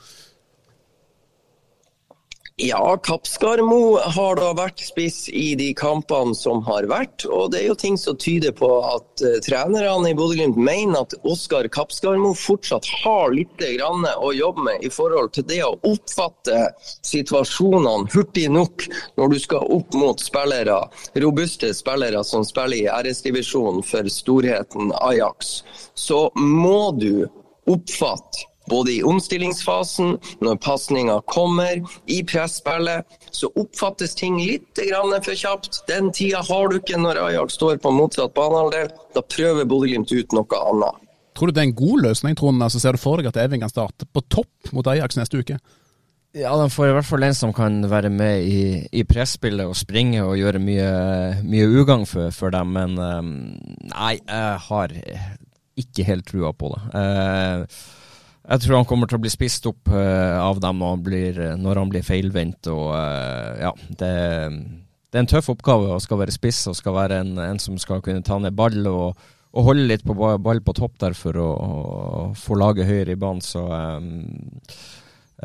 Ja, Kappskarmo har da vært spiss i de kampene som har vært. Og det er jo ting som tyder på at uh, trenerne i Bodø-Glimt mener at Oskar Kappskarmo fortsatt har litt grann å jobbe med i forhold til det å oppfatte situasjonene hurtig nok når du skal opp mot spillere, robuste spillere som spiller i RS-divisjonen for storheten Ajax. Så må du oppfatte både i omstillingsfasen, når pasninga kommer, i presspillet, så oppfattes ting litt for kjapt. Den tida har du ikke når Ajax står på motsatt banehalvdel. Da prøver Bodø-Glimt ut noe annet. Tror du det er en god løsning, Trond? Altså, ser du for deg at Evin kan starte på topp mot Ajax neste uke? Ja, de får i hvert fall en som kan være med i, i presspillet og springe og gjøre mye, mye ugagn for, for, dem. Men um, nei, jeg har ikke helt trua på det. Uh, jeg tror han kommer til å bli spist opp uh, av dem når han blir, når han blir feilvendt. Og uh, ja, det, det, er en tøff oppgave å skal være spiss og skal være en, en som skal kunne ta ned ball og, og holde litt på ball på topp der for å, få laget høyere i banen. Så um,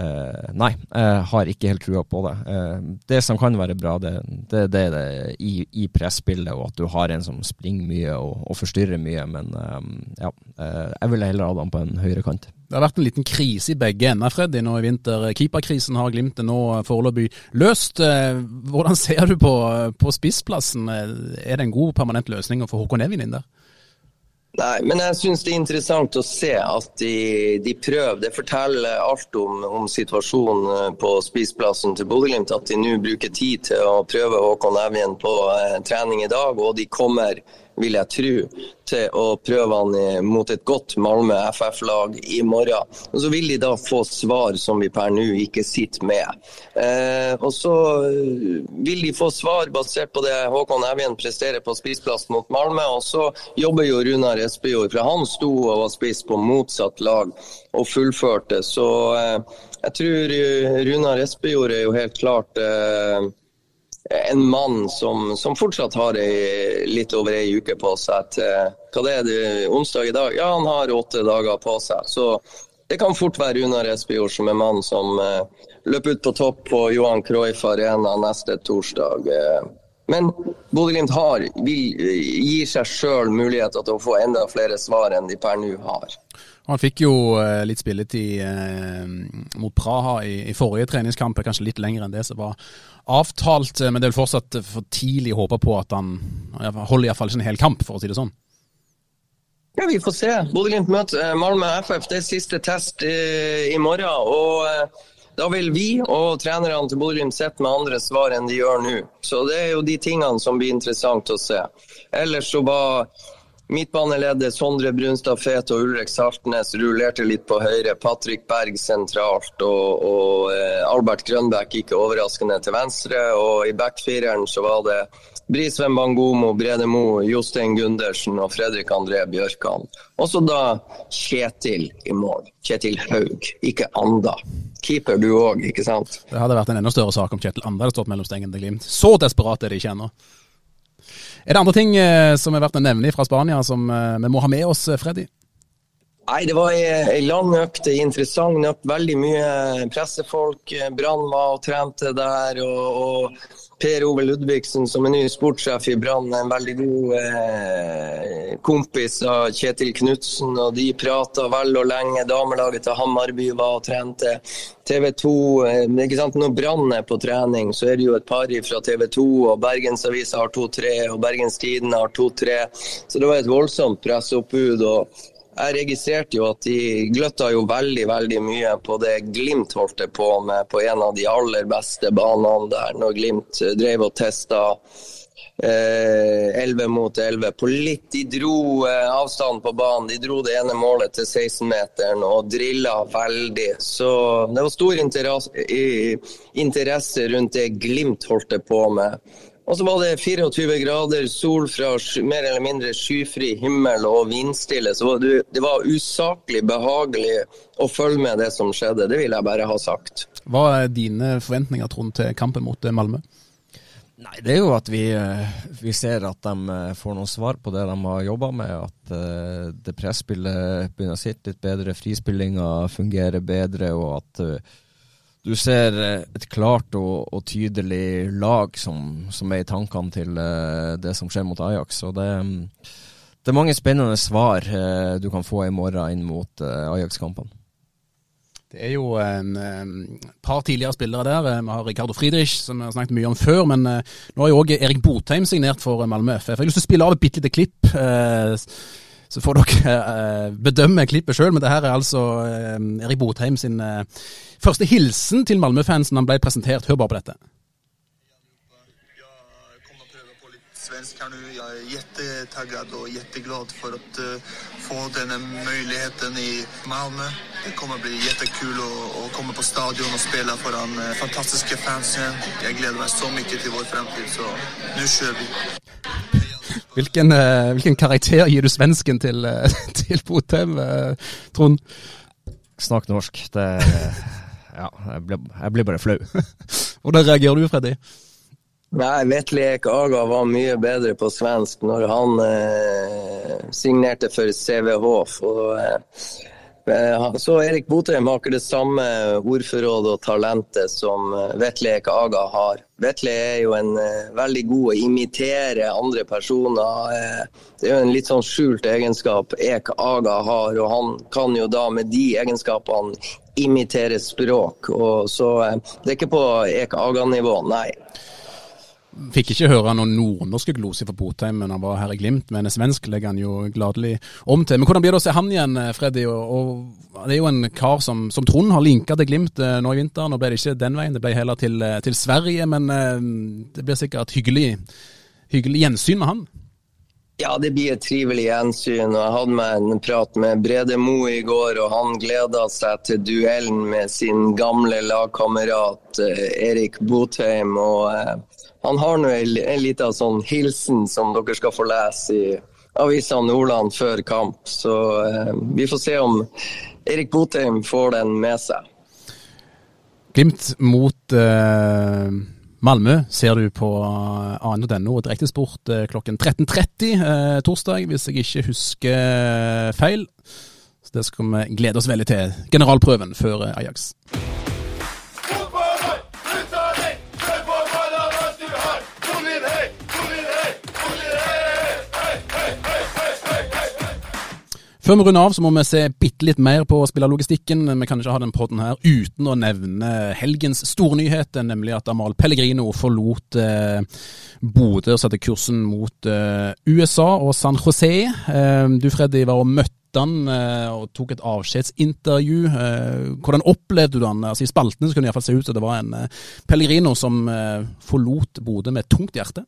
Uh, nei, jeg har ikke helt trua på det. Uh, det som kan være bra, det, det, det det i, i presspillet, og at du har en som springer mye og, og forstyrrer mye. Men um, ja, uh, jeg ville heller ha dem på en høyre kant. Det har vært en liten krise i begge ender, Freddy, nå i vinter. Keeperkrisen har Glimt nå foreløpig løst. Hvordan ser du på, på spissplassen? Er det en god permanent løsning å få Håkon Evin inn der? Nei, men jeg syns det er interessant å se at de, de prøver. Det forteller alt om, om situasjonen eh, på spissplassen til Bodø-Glimt. At de nå bruker tid til å prøve Håkon Evjen på eh, trening i dag, og de kommer vil jeg tro, til å prøve han mot et godt Malmö FF-lag i morgen. Og Så vil de da få svar som vi per nå ikke sitter med. Eh, og så eh, vil de få svar basert på det Håkon Evjen presterer på spissplass mot Malmö. Og så jobber jo Runar Espejord, for han sto og var spiss på motsatt lag og fullførte. Så eh, jeg tror eh, Runar Espejord er jo helt klart eh, en mann som, som, fortsatt har ei, litt over ei uke på seg til Hva det er det, onsdag i dag? Ja, han har åtte dager på seg. Så det kan fort være Runar Espejord som er mannen som eh, løper ut på topp på Johan Cruyff Arena neste torsdag. Eh. Men Bodø-Glimt gir seg sjøl muligheter til å få enda flere svar enn de per nå har. Han fikk jo eh, litt spilletid eh, mot Praha i, i, forrige treningskamp, kanskje litt lenger enn det som var avtalt. Eh, men det er vel fortsatt for tidlig å håpe på at han holder iallfall ikke en hel kamp, for å si det sånn. Ja, Vi får se. Bodø-Glimt møter Malmö FF. Det er siste test i, i morgen. og da vil vi og trenerne til Bodø-Glimt sitte med andre svar enn de gjør nå. Så Det er jo de tingene som blir interessant å se. Ellers så var Midtbaneleddet Sondre Brunstad Fet og Ulrik Saltnes rullerte litt på høyre. Patrick Berg sentralt og, og eh, Albert Grønbæk ikke overraskende til venstre. Og i backfireren så var det Brisveen Bangomo, Brede Mo, Jostein Gundersen og Fredrik André Bjørkan. Også da Kjetil i mål. Kjetil Haug, ikke Anda. Keeper du òg, ikke sant? Det hadde vært en enda større sak om Kjetil Anda hadde stått mellom stengene til Glimt. Så desperat er de ikke ennå. Er det andre ting eh, som er verdt å nevne fra Spania som eh, vi må ha med oss, eh, Freddy? Nei, Det var ei lang økt, ei interessant økt. Veldig mye pressefolk. Brann var og trente der. og, og Per Ove Ludvigsen, som er ny sportssjef i Brann, en veldig god eh, kompis av Kjetil Knutsen. Og de prata vel og lenge. Damelaget til Hammarby var og trente. TV 2 eh, ikke sant? Når Brann er på trening, så er det jo et par fra TV 2, og Bergensavisa har 2-3, og Bergens Tidende har 2-3. Så det var et voldsomt presseoppbud. og jeg registrerte jo at de gløtta jo veldig veldig mye på det Glimt holdt på med på en av de aller beste banene der, når Glimt drev og testa 11 eh, mot 11 på litt. De dro eh, avstanden på banen. De dro det ene målet til 16-meteren og drilla veldig. Så det var stor interesse rundt det Glimt holdt på med. Og så var det 24 grader, sol fra mer eller mindre skyfri himmel og vindstille. Så det var usaklig behagelig å følge med det som skjedde. Det vil jeg bare ha sagt. Hva er dine forventninger, Trond, til kampen mot Malmö? Nei, det er jo at vi, eh, vi, ser at de eh, får noen svar på det de har jobba med. At det presspillet begynner å sitte litt bedre, frispillinga fungerer bedre, og at uh, du ser et klart og, og tydelig lag som, som, er i tankene til uh, det som skjer mot Ajax. Og det, det er mange spennende svar du kan få i morgen inn mot Ajax-kampene. Det er jo en, par tidligere spillere der. Eh, vi har Ricardo Friedrich, som vi har snakket mye om før. Men nå har jo òg Erik Botheim signert for Malmö FF. Jeg har lyst til å spille av et bitte lite klipp. Så får dere uh, bedømme klippet sjøl, men det her er altså Erik Botheim sin første hilsen til Malmö-fansen han ble presentert. Hør bare på dette. svensk her nå. Jeg er jättetagget og jätteglad å uh, få denne muligheten i Malmö. Det kommer bli jättekul å, å komme på stadion og spille foran uh, fantastiske fans igjen. Jeg gleder meg så mye til vår fremtid, så nå kjører vi. Hvilken, uh, hvilken, karakter gir du svensken til, til Botheim, Trond? Snakk norsk. Det Ja, jeg blir, jeg blir bare flau. Hvordan reagerer du, Freddy? Nei, Vetle Ek Aga var mye bedre på svensk når han eh, signerte for CVH. For, eh, så Erik Botheim har ikke det samme ordforrådet og talentet som eh, Vetle Ek Aga har. Vetle er jo en eh, veldig god å imitere andre personer. Eh, det er jo en litt sånn skjult egenskap Ek Aga har, og han kan jo da med de egenskapene imitere språk. Og så eh, Det er ikke på Ek Aga-nivå, nei. Fikk ikke høre noen nordnorske gloser for Botheim, men han var her i Glimt. Men en svensk legger han jo gladelig om til. Men hvordan blir det å se han igjen, eh, Freddy? Og, og det er jo en kar som, som Trond har linka til Glimt eh, nå i vinter. Nå ble det ikke den veien, det ble heller til, eh, til Sverige. Men det blir sikkert hyggelig, hyggelig gjensyn med han. Ja, det blir et trivelig gjensyn. og Jeg hadde meg en prat med Brede Mo i går, og han gleda seg til duellen med sin gamle lagkamerat Erik Botheim. og han har nå en, en liten sånn hilsen som dere skal få lese i Avisa Nordland før kamp. Så eh, vi får se om Erik Botheim får den med seg. Glimt mot eh, Malmö ser du på ane.no og direktesport eh, klokken 13.30 eh, torsdag, hvis jeg ikke husker feil. Så Det skal vi glede oss veldig til. Generalprøven før eh, Ajax. Før vi runder av, så må vi se bitte litt mer på spillerlogistikken. Vi kan ikke ha den podden her uten å nevne helgens stornyhet, nemlig at Amal Pellegrino forlot eh, Bodø og satte kursen mot eh, USA og San José. Eh, du Freddy var og møtte han eh, og tok et avskjedsintervju. Eh, hvordan opplevde du han? Altså, I spaltene så kunne det iallfall se ut som det var en eh, Pellegrino som forlot Bodø med tungt hjerte.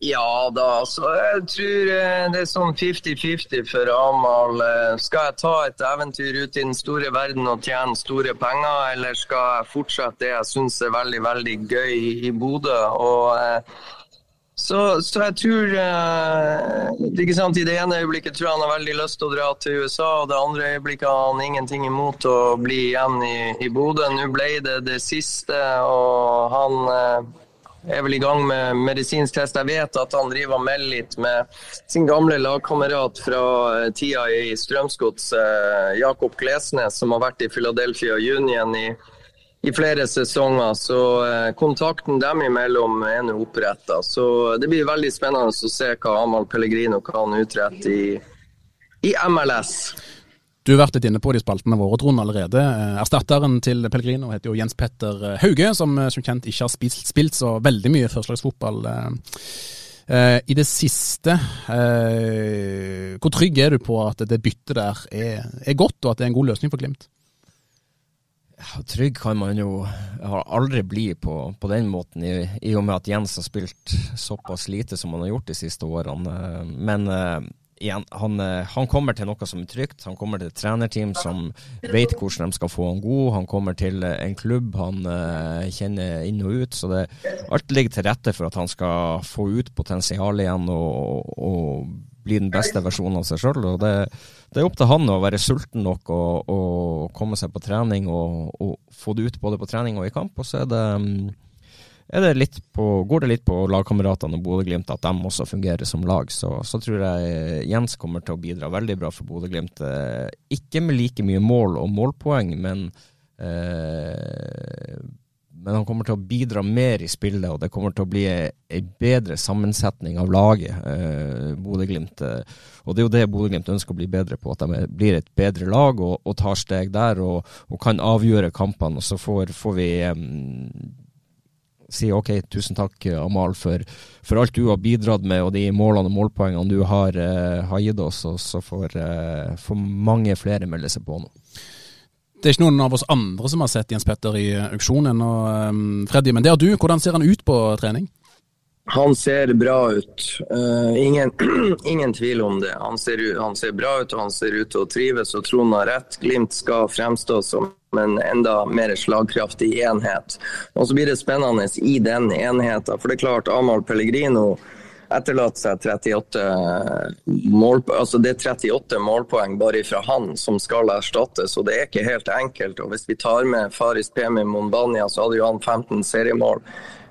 Ja da, så jeg tror eh, det er sånn 50-50 for Amahl. Eh, skal jeg ta et eventyr ut i den store verden og tjene store penger, eller skal jeg fortsette det jeg syns er veldig veldig gøy i Bodø? Og, eh, så, så, jeg tror ikke sant, I det ene øyeblikket tror jeg han har veldig lyst til å dra til USA, og det andre øyeblikket har han ingenting imot å bli igjen i, i Bodø. Nå ble det det siste, og han er vel i gang med medisinsk test. Jeg vet at han driver og melder litt med sin gamle lagkamerat fra eh, tida i Strømsgods, eh, Jakob Glesnes, som har vært i Philadelphia Union i, i flere sesonger. Så eh, kontakten dem imellom er nå oppretta. Så det blir veldig spennende å se hva Amahl Pellegrino kan utrette i, i MLS. Du har vært litt inne på de spaltene våre, Trond, allerede. Eh, erstatteren til Pellegrino heter jo Jens Petter eh, Hauge, som eh, som kjent ikke har spilt, spilt så veldig mye førstelagsfotball I det siste, hvor trygg er du på at det byttet der er, er godt, og at det er en god løsning for Glimt? Ja, trygg kan man jo aldri bli på, på den måten, i, i, og med at Jens har spilt såpass lite som han har gjort de siste årene. Men igjen, han, eh, han, kommer til noe som er trygt. Han kommer til et trenerteam som vet hvordan de skal få han god. Han kommer til eh, en klubb han uh, kjenner inn og ut. Så det, alt ligger til rette for at han skal få ut potensialet igjen og, og, bli den beste versjonen av seg sjøl. Det, det, er opp til han å være sulten nok og, og komme seg på trening og, og, få det ut både på trening og i kamp. Og så er det um, det på, går det litt på lagkameratene og Bodø-Glimt at de også fungerer som lag. Så, så, tror jeg Jens kommer til å bidra veldig bra for Bodø-Glimt. Eh, ikke med like mye mål og målpoeng, men, eh, men han kommer til å bidra mer i spillet, og det kommer til å bli en bedre sammensetning av laget, eh, Bodø-Glimt. Og det er jo det Bodø-Glimt ønsker å bli bedre på, at de blir et bedre lag og, og tar steg der og, og, kan avgjøre kampene. Og så får, får vi um, si ok, tusen takk Amal for, for, alt du har bidratt med og de målene og målpoengene du har, uh, har gitt oss, og så får, uh, mange flere melde seg på nå. Det er ikke noen av oss andre som har sett Jens Petter i auksjon ennå, um, Freddy. Men det har du. Hvordan ser han ut på trening? Han ser bra ut. Uh, ingen, ingen, tvil om det. Han ser, han ser, bra ut og han ser ut til å trives. Og Trond har rett. Glimt skal fremstå som en enda mer slagkraftig enhet. Og så blir det spennende i den enheten. For det er klart, Amahl Pellegrino etterlater seg 38 mål, altså det er 38 målpoeng bare fra han som skal erstattes, og det er ikke helt enkelt. Og Hvis vi tar med Faris Pemi Mombania, så hadde jo han 15 seriemål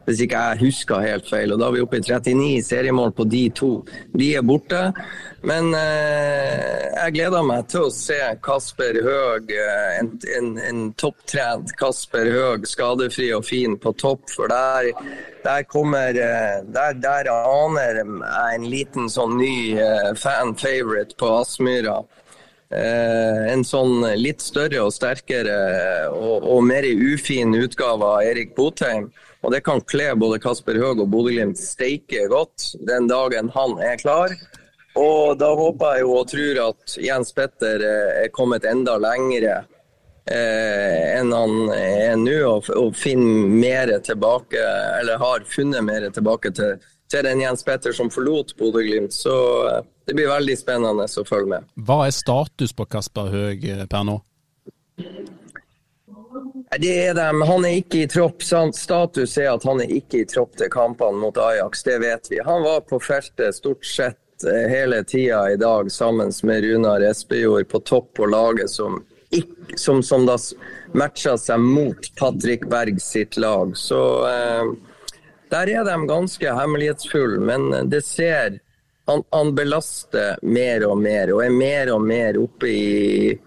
hvis ikke jeg husker helt feil. Og da er vi oppe i 39 seriemål på de to. De er borte. Men eh, jeg gleder meg til å se Kasper Høeg, eh, en, en, en topptrent Kasper Høeg, skadefri og fin på topp. For der, der kommer eh, der, der, aner jeg en liten sånn ny eh, fan-favorite på Aspmyra. Eh, en sånn litt større og sterkere og, og mer ufin utgave av Erik Botheim. Og det kan kle både Kasper Høeg og Bodø-Glimt steike godt den dagen han er klar. Og da håper jeg jo og tror at Jens Petter eh, er kommet enda lengre eh, enn han er nå, og, og, finner mer tilbake, eller har funnet mer tilbake til, til den Jens Petter som forlot Bodø-Glimt. Så eh, det blir veldig spennende å følge med. Hva er status på Kasper Høeg eh, per nå? Det er dem. Han er ikke i tropp. Status er at han er ikke i tropp til kampene mot Ajax, det vet vi. Han var på feltet stort sett eh, hele tida i dag sammen med Runar Espejord på topp på laget, som, ikke, som, som da matcha seg mot Patrick Berg sitt lag. Så eh, der er de ganske hemmelighetsfulle, men det ser han, han, belaster mer og mer, og er mer og mer oppe i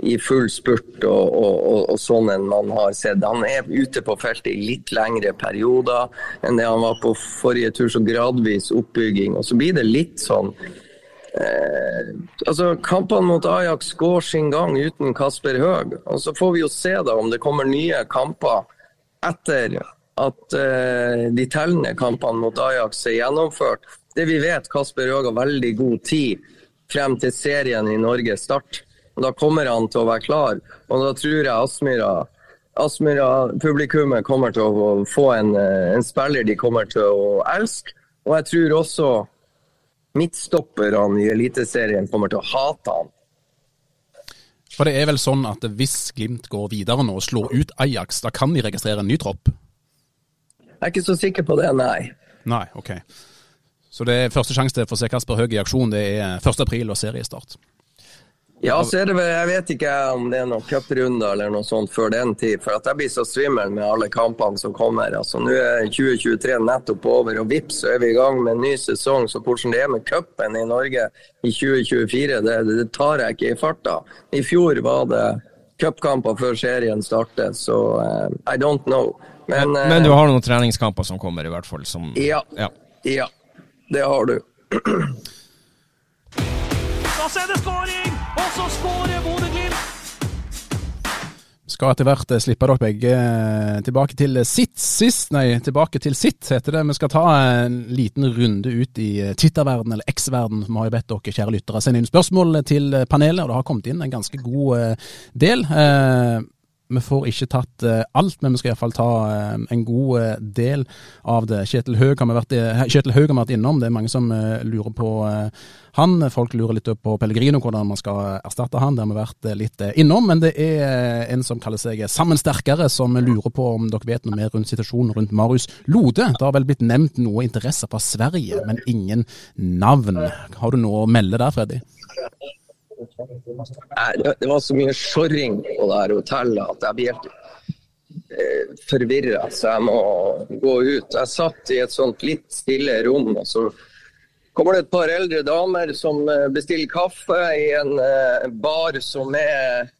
i full spurt og, og, og, sånn enn man har sett. Han er ute på feltet i litt lengre perioder enn det han var på forrige tur, så gradvis oppbygging. Og så blir det litt sånn eh, altså Kampene mot Ajax går sin gang uten Kasper Høeg. Og så får vi jo se da om det kommer nye kamper etter at eh, de tellende kampene mot Ajax er gjennomført. Det vi vet, Kasper Høeg har veldig god tid frem til serien i Norge starter. Da kommer han til å være klar, og da tror jeg Aspmyra Aspmyra-publikummet kommer til å få en, eh, en, spiller de kommer til å elske. Og jeg tror også midtstopperne i Eliteserien kommer til å hate han. For det er vel sånn at hvis Glimt går videre nå og slår ut Ajax, da kan de registrere en ny tropp? Jeg er ikke så sikker på det, nei. Nei, ok. Så det er første sjanse til å få se Kasper Høeg i aksjon, det er 1. april og seriestart? Ja, så er det vel, jeg vet ikke om det er noen cuprunder eller noe sånt før den tid. For at jeg blir så svimmel med alle kampene som kommer. Altså, Nå er 2023 nettopp over, og vips så er vi i gang med en ny sesong. Så hvordan det er med cupen i Norge i 2024, det, det tar jeg ikke i farta. I fjor var det cupkamper før serien startet, så uh, I don't know. Men, men, men, du har noen treningskamper som kommer, i hvert fall? Som, ja, ja. ja. Det har du. Da ser er det skåring! Og så skårer Bodø-Glimt! skal etter hvert eh, slippe dere begge eh, tilbake til sitt sist, nei, tilbake til sitt, heter det. Vi skal ta en liten runde ut i eh, Twitter-verden, eller X-verden. Vi har jo bedt dere kjære lyttere sende inn spørsmål til panelet, og det har kommet inn en ganske god del. Vi får ikke tatt uh, alt, men vi skal iallfall ta uh, en god uh, del av det. Kjetil Høeg har har vært innom, det er mange som lurer på han. Folk lurer litt på Pellegrino, hvordan man skal erstatte han. Det har vi vært litt innom. Men det er en som kaller seg Sammen sterkere, som lurer på om dere vet noe mer rundt situasjonen rundt Marius Lode. Det har vel blitt nevnt noe interesse fra Sverige, men ingen navn. Har du noe å melde der, Freddy? Det var så mye sjorring på det her hotellet at jeg blir helt eh, forvirra, så jeg må gå ut. Jeg satt i et sånt litt stille rom, og så kommer det et par eldre damer som eh, bestiller kaffe i en eh, bar som er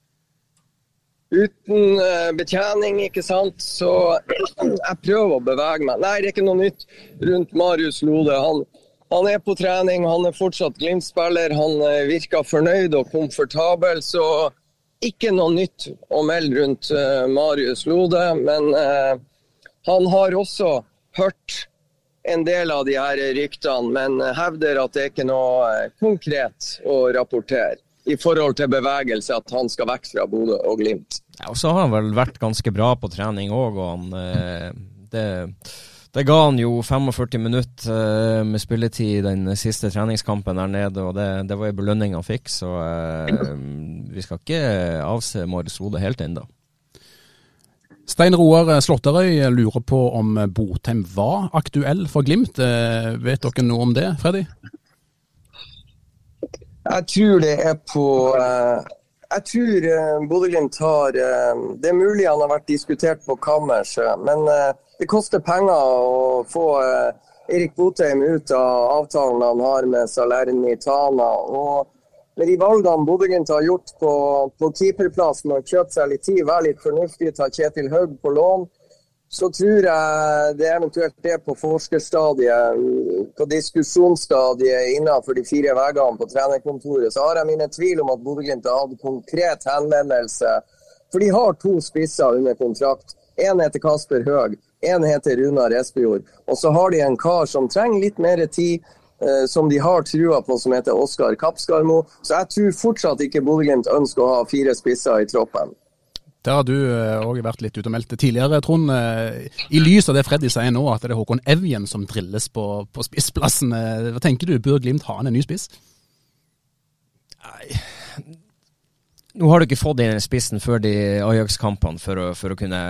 uten betjening, ikke sant. Så jeg prøver å bevege meg. Nei, det er ikke noe nytt rundt Marius Lode. Han han er på trening, han er fortsatt Glimt-spiller. Han eh, virker fornøyd og komfortabel. Så ikke noe nytt å melde rundt uh, Marius Lode. Men uh, han har også hørt en del av de her ryktene, men hevder at det er ikke noe konkret å rapportere i forhold til bevegelse, at han skal vekk fra Bodø og Glimt. Ja, og så har han vel vært ganske bra på trening òg, og han eh, det det ga han jo 45 minutter uh, med spilletid i den siste treningskampen der nede, og det, det var en belønning han fikk. Så uh, vi skal ikke avse Marius Rode helt ennå. Stein Roar Slåtterøy lurer på om Botheim var aktuell for Glimt. Uh, vet dere noe om det, Freddy? Jeg tror det er på jeg tror Bodø-Glimt har Det er mulig han har vært diskutert på kammerset, men det koster penger å få eh, Erik Botheim ut av avtalen han har med Salernitana. Og med de valgene Bodø-Glimt har gjort på, på keeperplass med å kjøpe seg litt tid, være litt fornuftig, ta Kjetil Haug på lån, så tror jeg det eventuelt er på forskerstadiet, på diskusjonsstadiet innenfor de fire veggene på trenerkontoret, så har jeg mine tvil om at Bodø-Glimt har hatt konkret henvendelse. For de har to spisser under kontrakt. Én heter Kasper Høeg, én heter Runar Espejord. Og så har de en kar som trenger litt mer tid, eh, som de har trua på, som heter Oskar Kapskarmo. Så jeg tror fortsatt ikke Bodø-Glimt ønsker å ha fire spisser i troppen. Der har du òg eh, vært litt ute og meldt tidligere, Trond. Eh, I lys av det Freddy sier nå, at det er Håkon Evjen som drilles på, på spissplassen. Eh, hva tenker du, bør Glimt ha en ny spiss? Nei, nå har du ikke fått inn spissen før de Ajax-kampene for, for, å kunne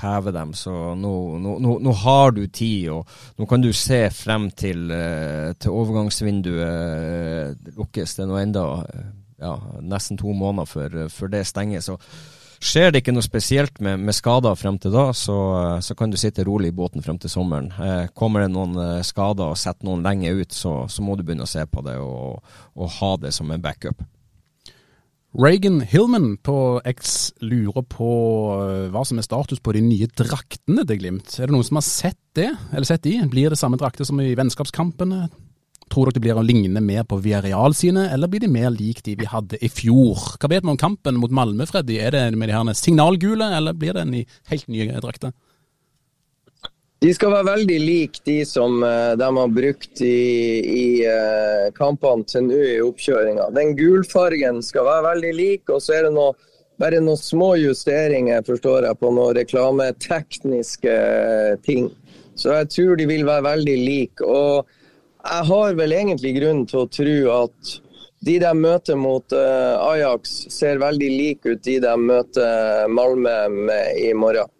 heve dem, så nå, nå, nå, har du tid. og Nå kan du se frem til, eh, til overgangsvinduet eh, lukkes. Det er nå enda eh, ja, nesten to måneder før, det stenger. så Skjer det ikke noe spesielt med, med skader frem til da, så, så, kan du sitte rolig i båten frem til sommeren. Kommer det noen skader og setter noen lenge ut, så, så, må du begynne å se på det og, og ha det som en backup. Reagan Hillman på X lurer på eh, hva som er status på de nye draktene til Glimt. Er det noen som har sett det, eller sett de? Blir det samme drakter som i vennskapskampene? Tror dere det blir å ligne mer på Viareal sine, eller blir de mer lik de vi hadde i fjor? Hva vet vi om kampen mot Malmö, Freddy? Er det med de her signalgule, eller blir det en helt nye drakter? De skal være veldig like de som uh, de har brukt i, i uh, kampene til nå i oppkjøringa. Den gulfargen skal være veldig lik, og så er det noe, bare noen små justeringer forstår jeg, på noen reklametekniske uh, ting. Så jeg tror de vil være veldig like. Og jeg har vel egentlig grunn til å tro at de de møter mot Ajax, ser veldig like ut de de møter Malmö med i morgen.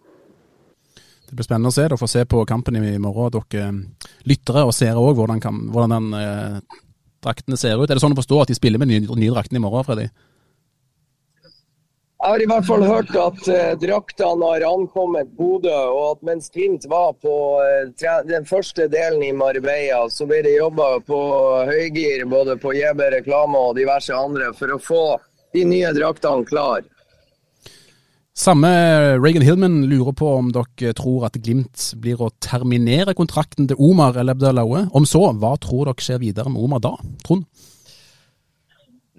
Det blir spennende å se. Dere får se på kampen i morgen, dere eh, lyttere og seere òg, hvordan, hvordan den eh, draktene ser ut. Er det sånn å forstå at de spiller med nye, nye draktene i morgen, Freddy? Jeg har i hvert fall hørt at eh, draktene har ankommet Bodø, og at mens Tint var på eh, den første delen i Marbella, så ble det jobba på høygir både på JB Reklame og diverse andre for å få de nye draktene klar. Samme Reagan Hillman lurer på om dere tror at Glimt blir å terminere kontrakten til Omar El Abdelaue. Om så, hva tror dere skjer videre med Omar da, Trond?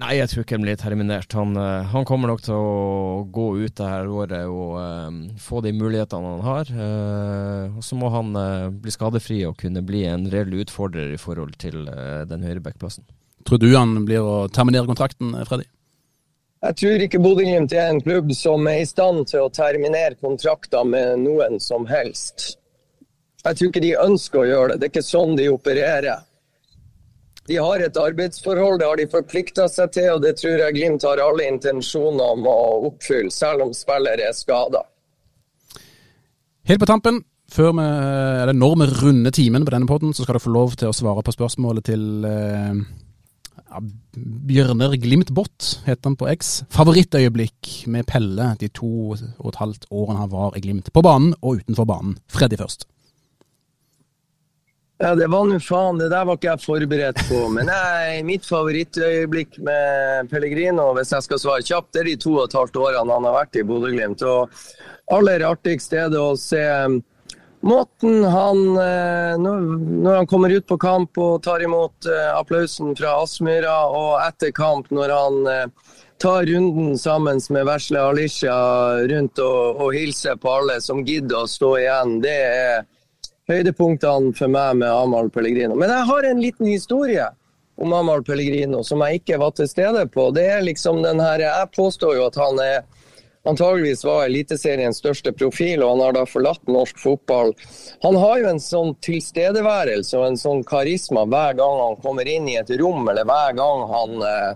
Nei, jeg tror ikke han blir terminert. Han, eh, han, kommer nok til å gå ut det her året og um, få de mulighetene han har. Uh, og så må han uh, bli skadefri og kunne bli en reell utfordrer i forhold til uh, den høyrebackplassen. Tror du han blir å terminere kontrakten, Freddy? Jeg tror ikke Bodø-Glimt er en klubb som er i stand til å terminere kontrakter med noen som helst. Jeg tror ikke de ønsker å gjøre det. Det er ikke sånn de opererer. De har et arbeidsforhold, det har de forplikta seg til, og det tror jeg Glimt har alle intensjoner om å oppfylle, selv om spillere er skada. Helt på tampen, før vi, eller når vi runder timen på denne poden, så skal du få lov til å svare på spørsmålet til eh, ja, Bjørner Glimtbott, heter han på X. Favorittøyeblikk med Pelle de to og et halvt årene han var i Glimt. På banen og utenfor banen. Freddy først. Ja, Det var nå faen, det der var ikke jeg forberedt på. Men nei, mitt favorittøyeblikk med Pellegrino, hvis jeg skal svare kjapt, det er de to og et halvt årene han har vært i Bodø-Glimt. Og aller artigst er det å se måten han uh, Når han kommer ut på kamp og tar imot uh, applausen fra Aspmyra, og etter kamp når han uh, tar runden sammen med Vesle Alisha rundt og, og hilser på alle som gidder å stå igjen. Det er høydepunktene for meg med Amahl Pellegrino. Men jeg har en liten historie om Amahl Pellegrino som jeg ikke var til stede på. Det er liksom den her, Jeg påstår jo at han er antageligvis var Eliteseriens største profil, og han har da forlatt norsk fotball. Han har jo en sånn tilstedeværelse og en sånn karisma hver gang han kommer inn i et rom, eller hver gang han, eh,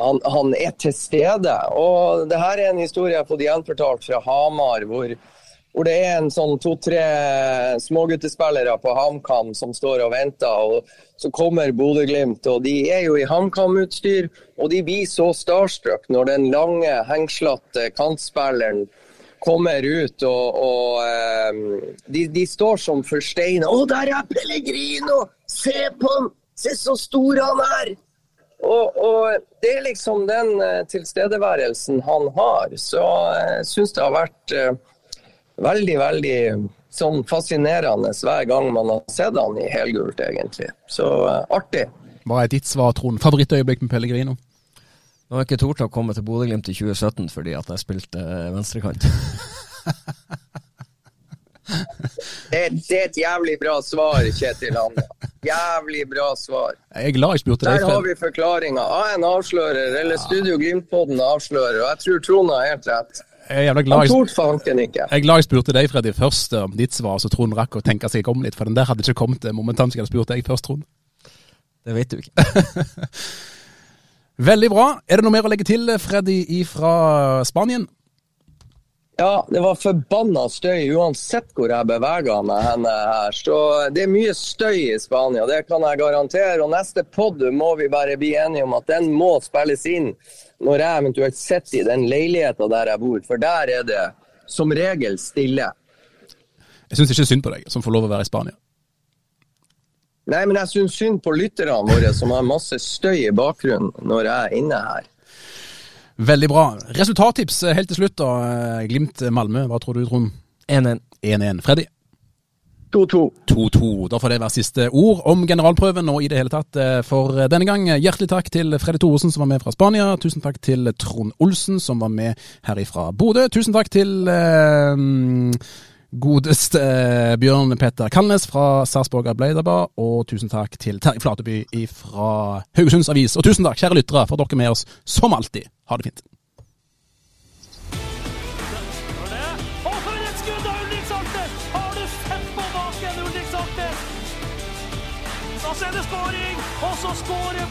han, han er til stede. Og det her er en historie jeg har fått gjenfortalt fra Hamar, hvor hvor det er en sånn to-tre småguttespillere på HamKam som står og venter. og Så kommer Bodø-Glimt, og de er jo i HamKam-utstyr. Og de blir så starstruck når den lange, hengslatte kantspilleren kommer ut og, og um, de, de, står som forsteina. 'Å, der er Pellegrino! Se på han! Se så stor han er!' Og, og, det er liksom den uh, tilstedeværelsen han har. Så jeg uh, syns det har vært uh, veldig, veldig sånn fascinerende hver gang man har sett han i helgult, egentlig. Så uh, artig. Hva er ditt svar, Trond? Favorittøyeblikk med Pellegrino? Nå har jeg ikke tort å komme til Bodø-Glimt i 2017 fordi at jeg spilte uh, venstrekant. det, det, er et jævlig bra svar, Kjetil Hanne. Jævlig bra svar. Jeg er glad jeg spurte deg. Der har vi forklaringa. AN avslører, eller Studio Glimt-podden avslører. Og jeg tror Trond har helt rett. Jeg er glad jeg, jeg, er glad jeg spurte deg, Freddy, først om ditt svar, så Trond rakk å tenke seg om litt. For den der hadde ikke kommet momentant jeg hadde spurt deg først, Trond. Det vet du ikke. Veldig bra. Er det noe mer å legge til, Freddy fra Spanien? Ja, det var forbanna støy uansett hvor jeg bevega meg henne her. Så det er mye støy i Spania, det kan jeg garantere. Og neste pod må vi bare bli enige om at den må spilles inn når jeg eventuelt sitter i den leiligheta der jeg bor, for der er det som regel stille. Jeg syns ikke synd på deg som får lov å være i Spania. Nei, men jeg syns synd på lytterne våre som har masse støy i bakgrunnen når jeg er inne her. Veldig bra. Resultattips eh, helt til slutt, da. Eh, Glimt-Malmö, hva tror du, Trond? 1-1. 1-1. Freddy? 2-2. 2-2. Da får det være siste ord om generalprøven og i det hele tatt eh, for denne gang. Hjertelig takk til Freddy Thoresen som var med fra Spania. Tusen takk til Trond Olsen som var med herifra Bodø. Tusen takk til eh, godeste eh, Bjørn Petter Kalnes fra Sarpsborg Arbeiderblad. Og tusen takk til Terje Flateby fra Haugesunds Avis. Og tusen takk, kjære lyttere, for at dere er med oss som alltid. Ha det fint. Og så er det skåring,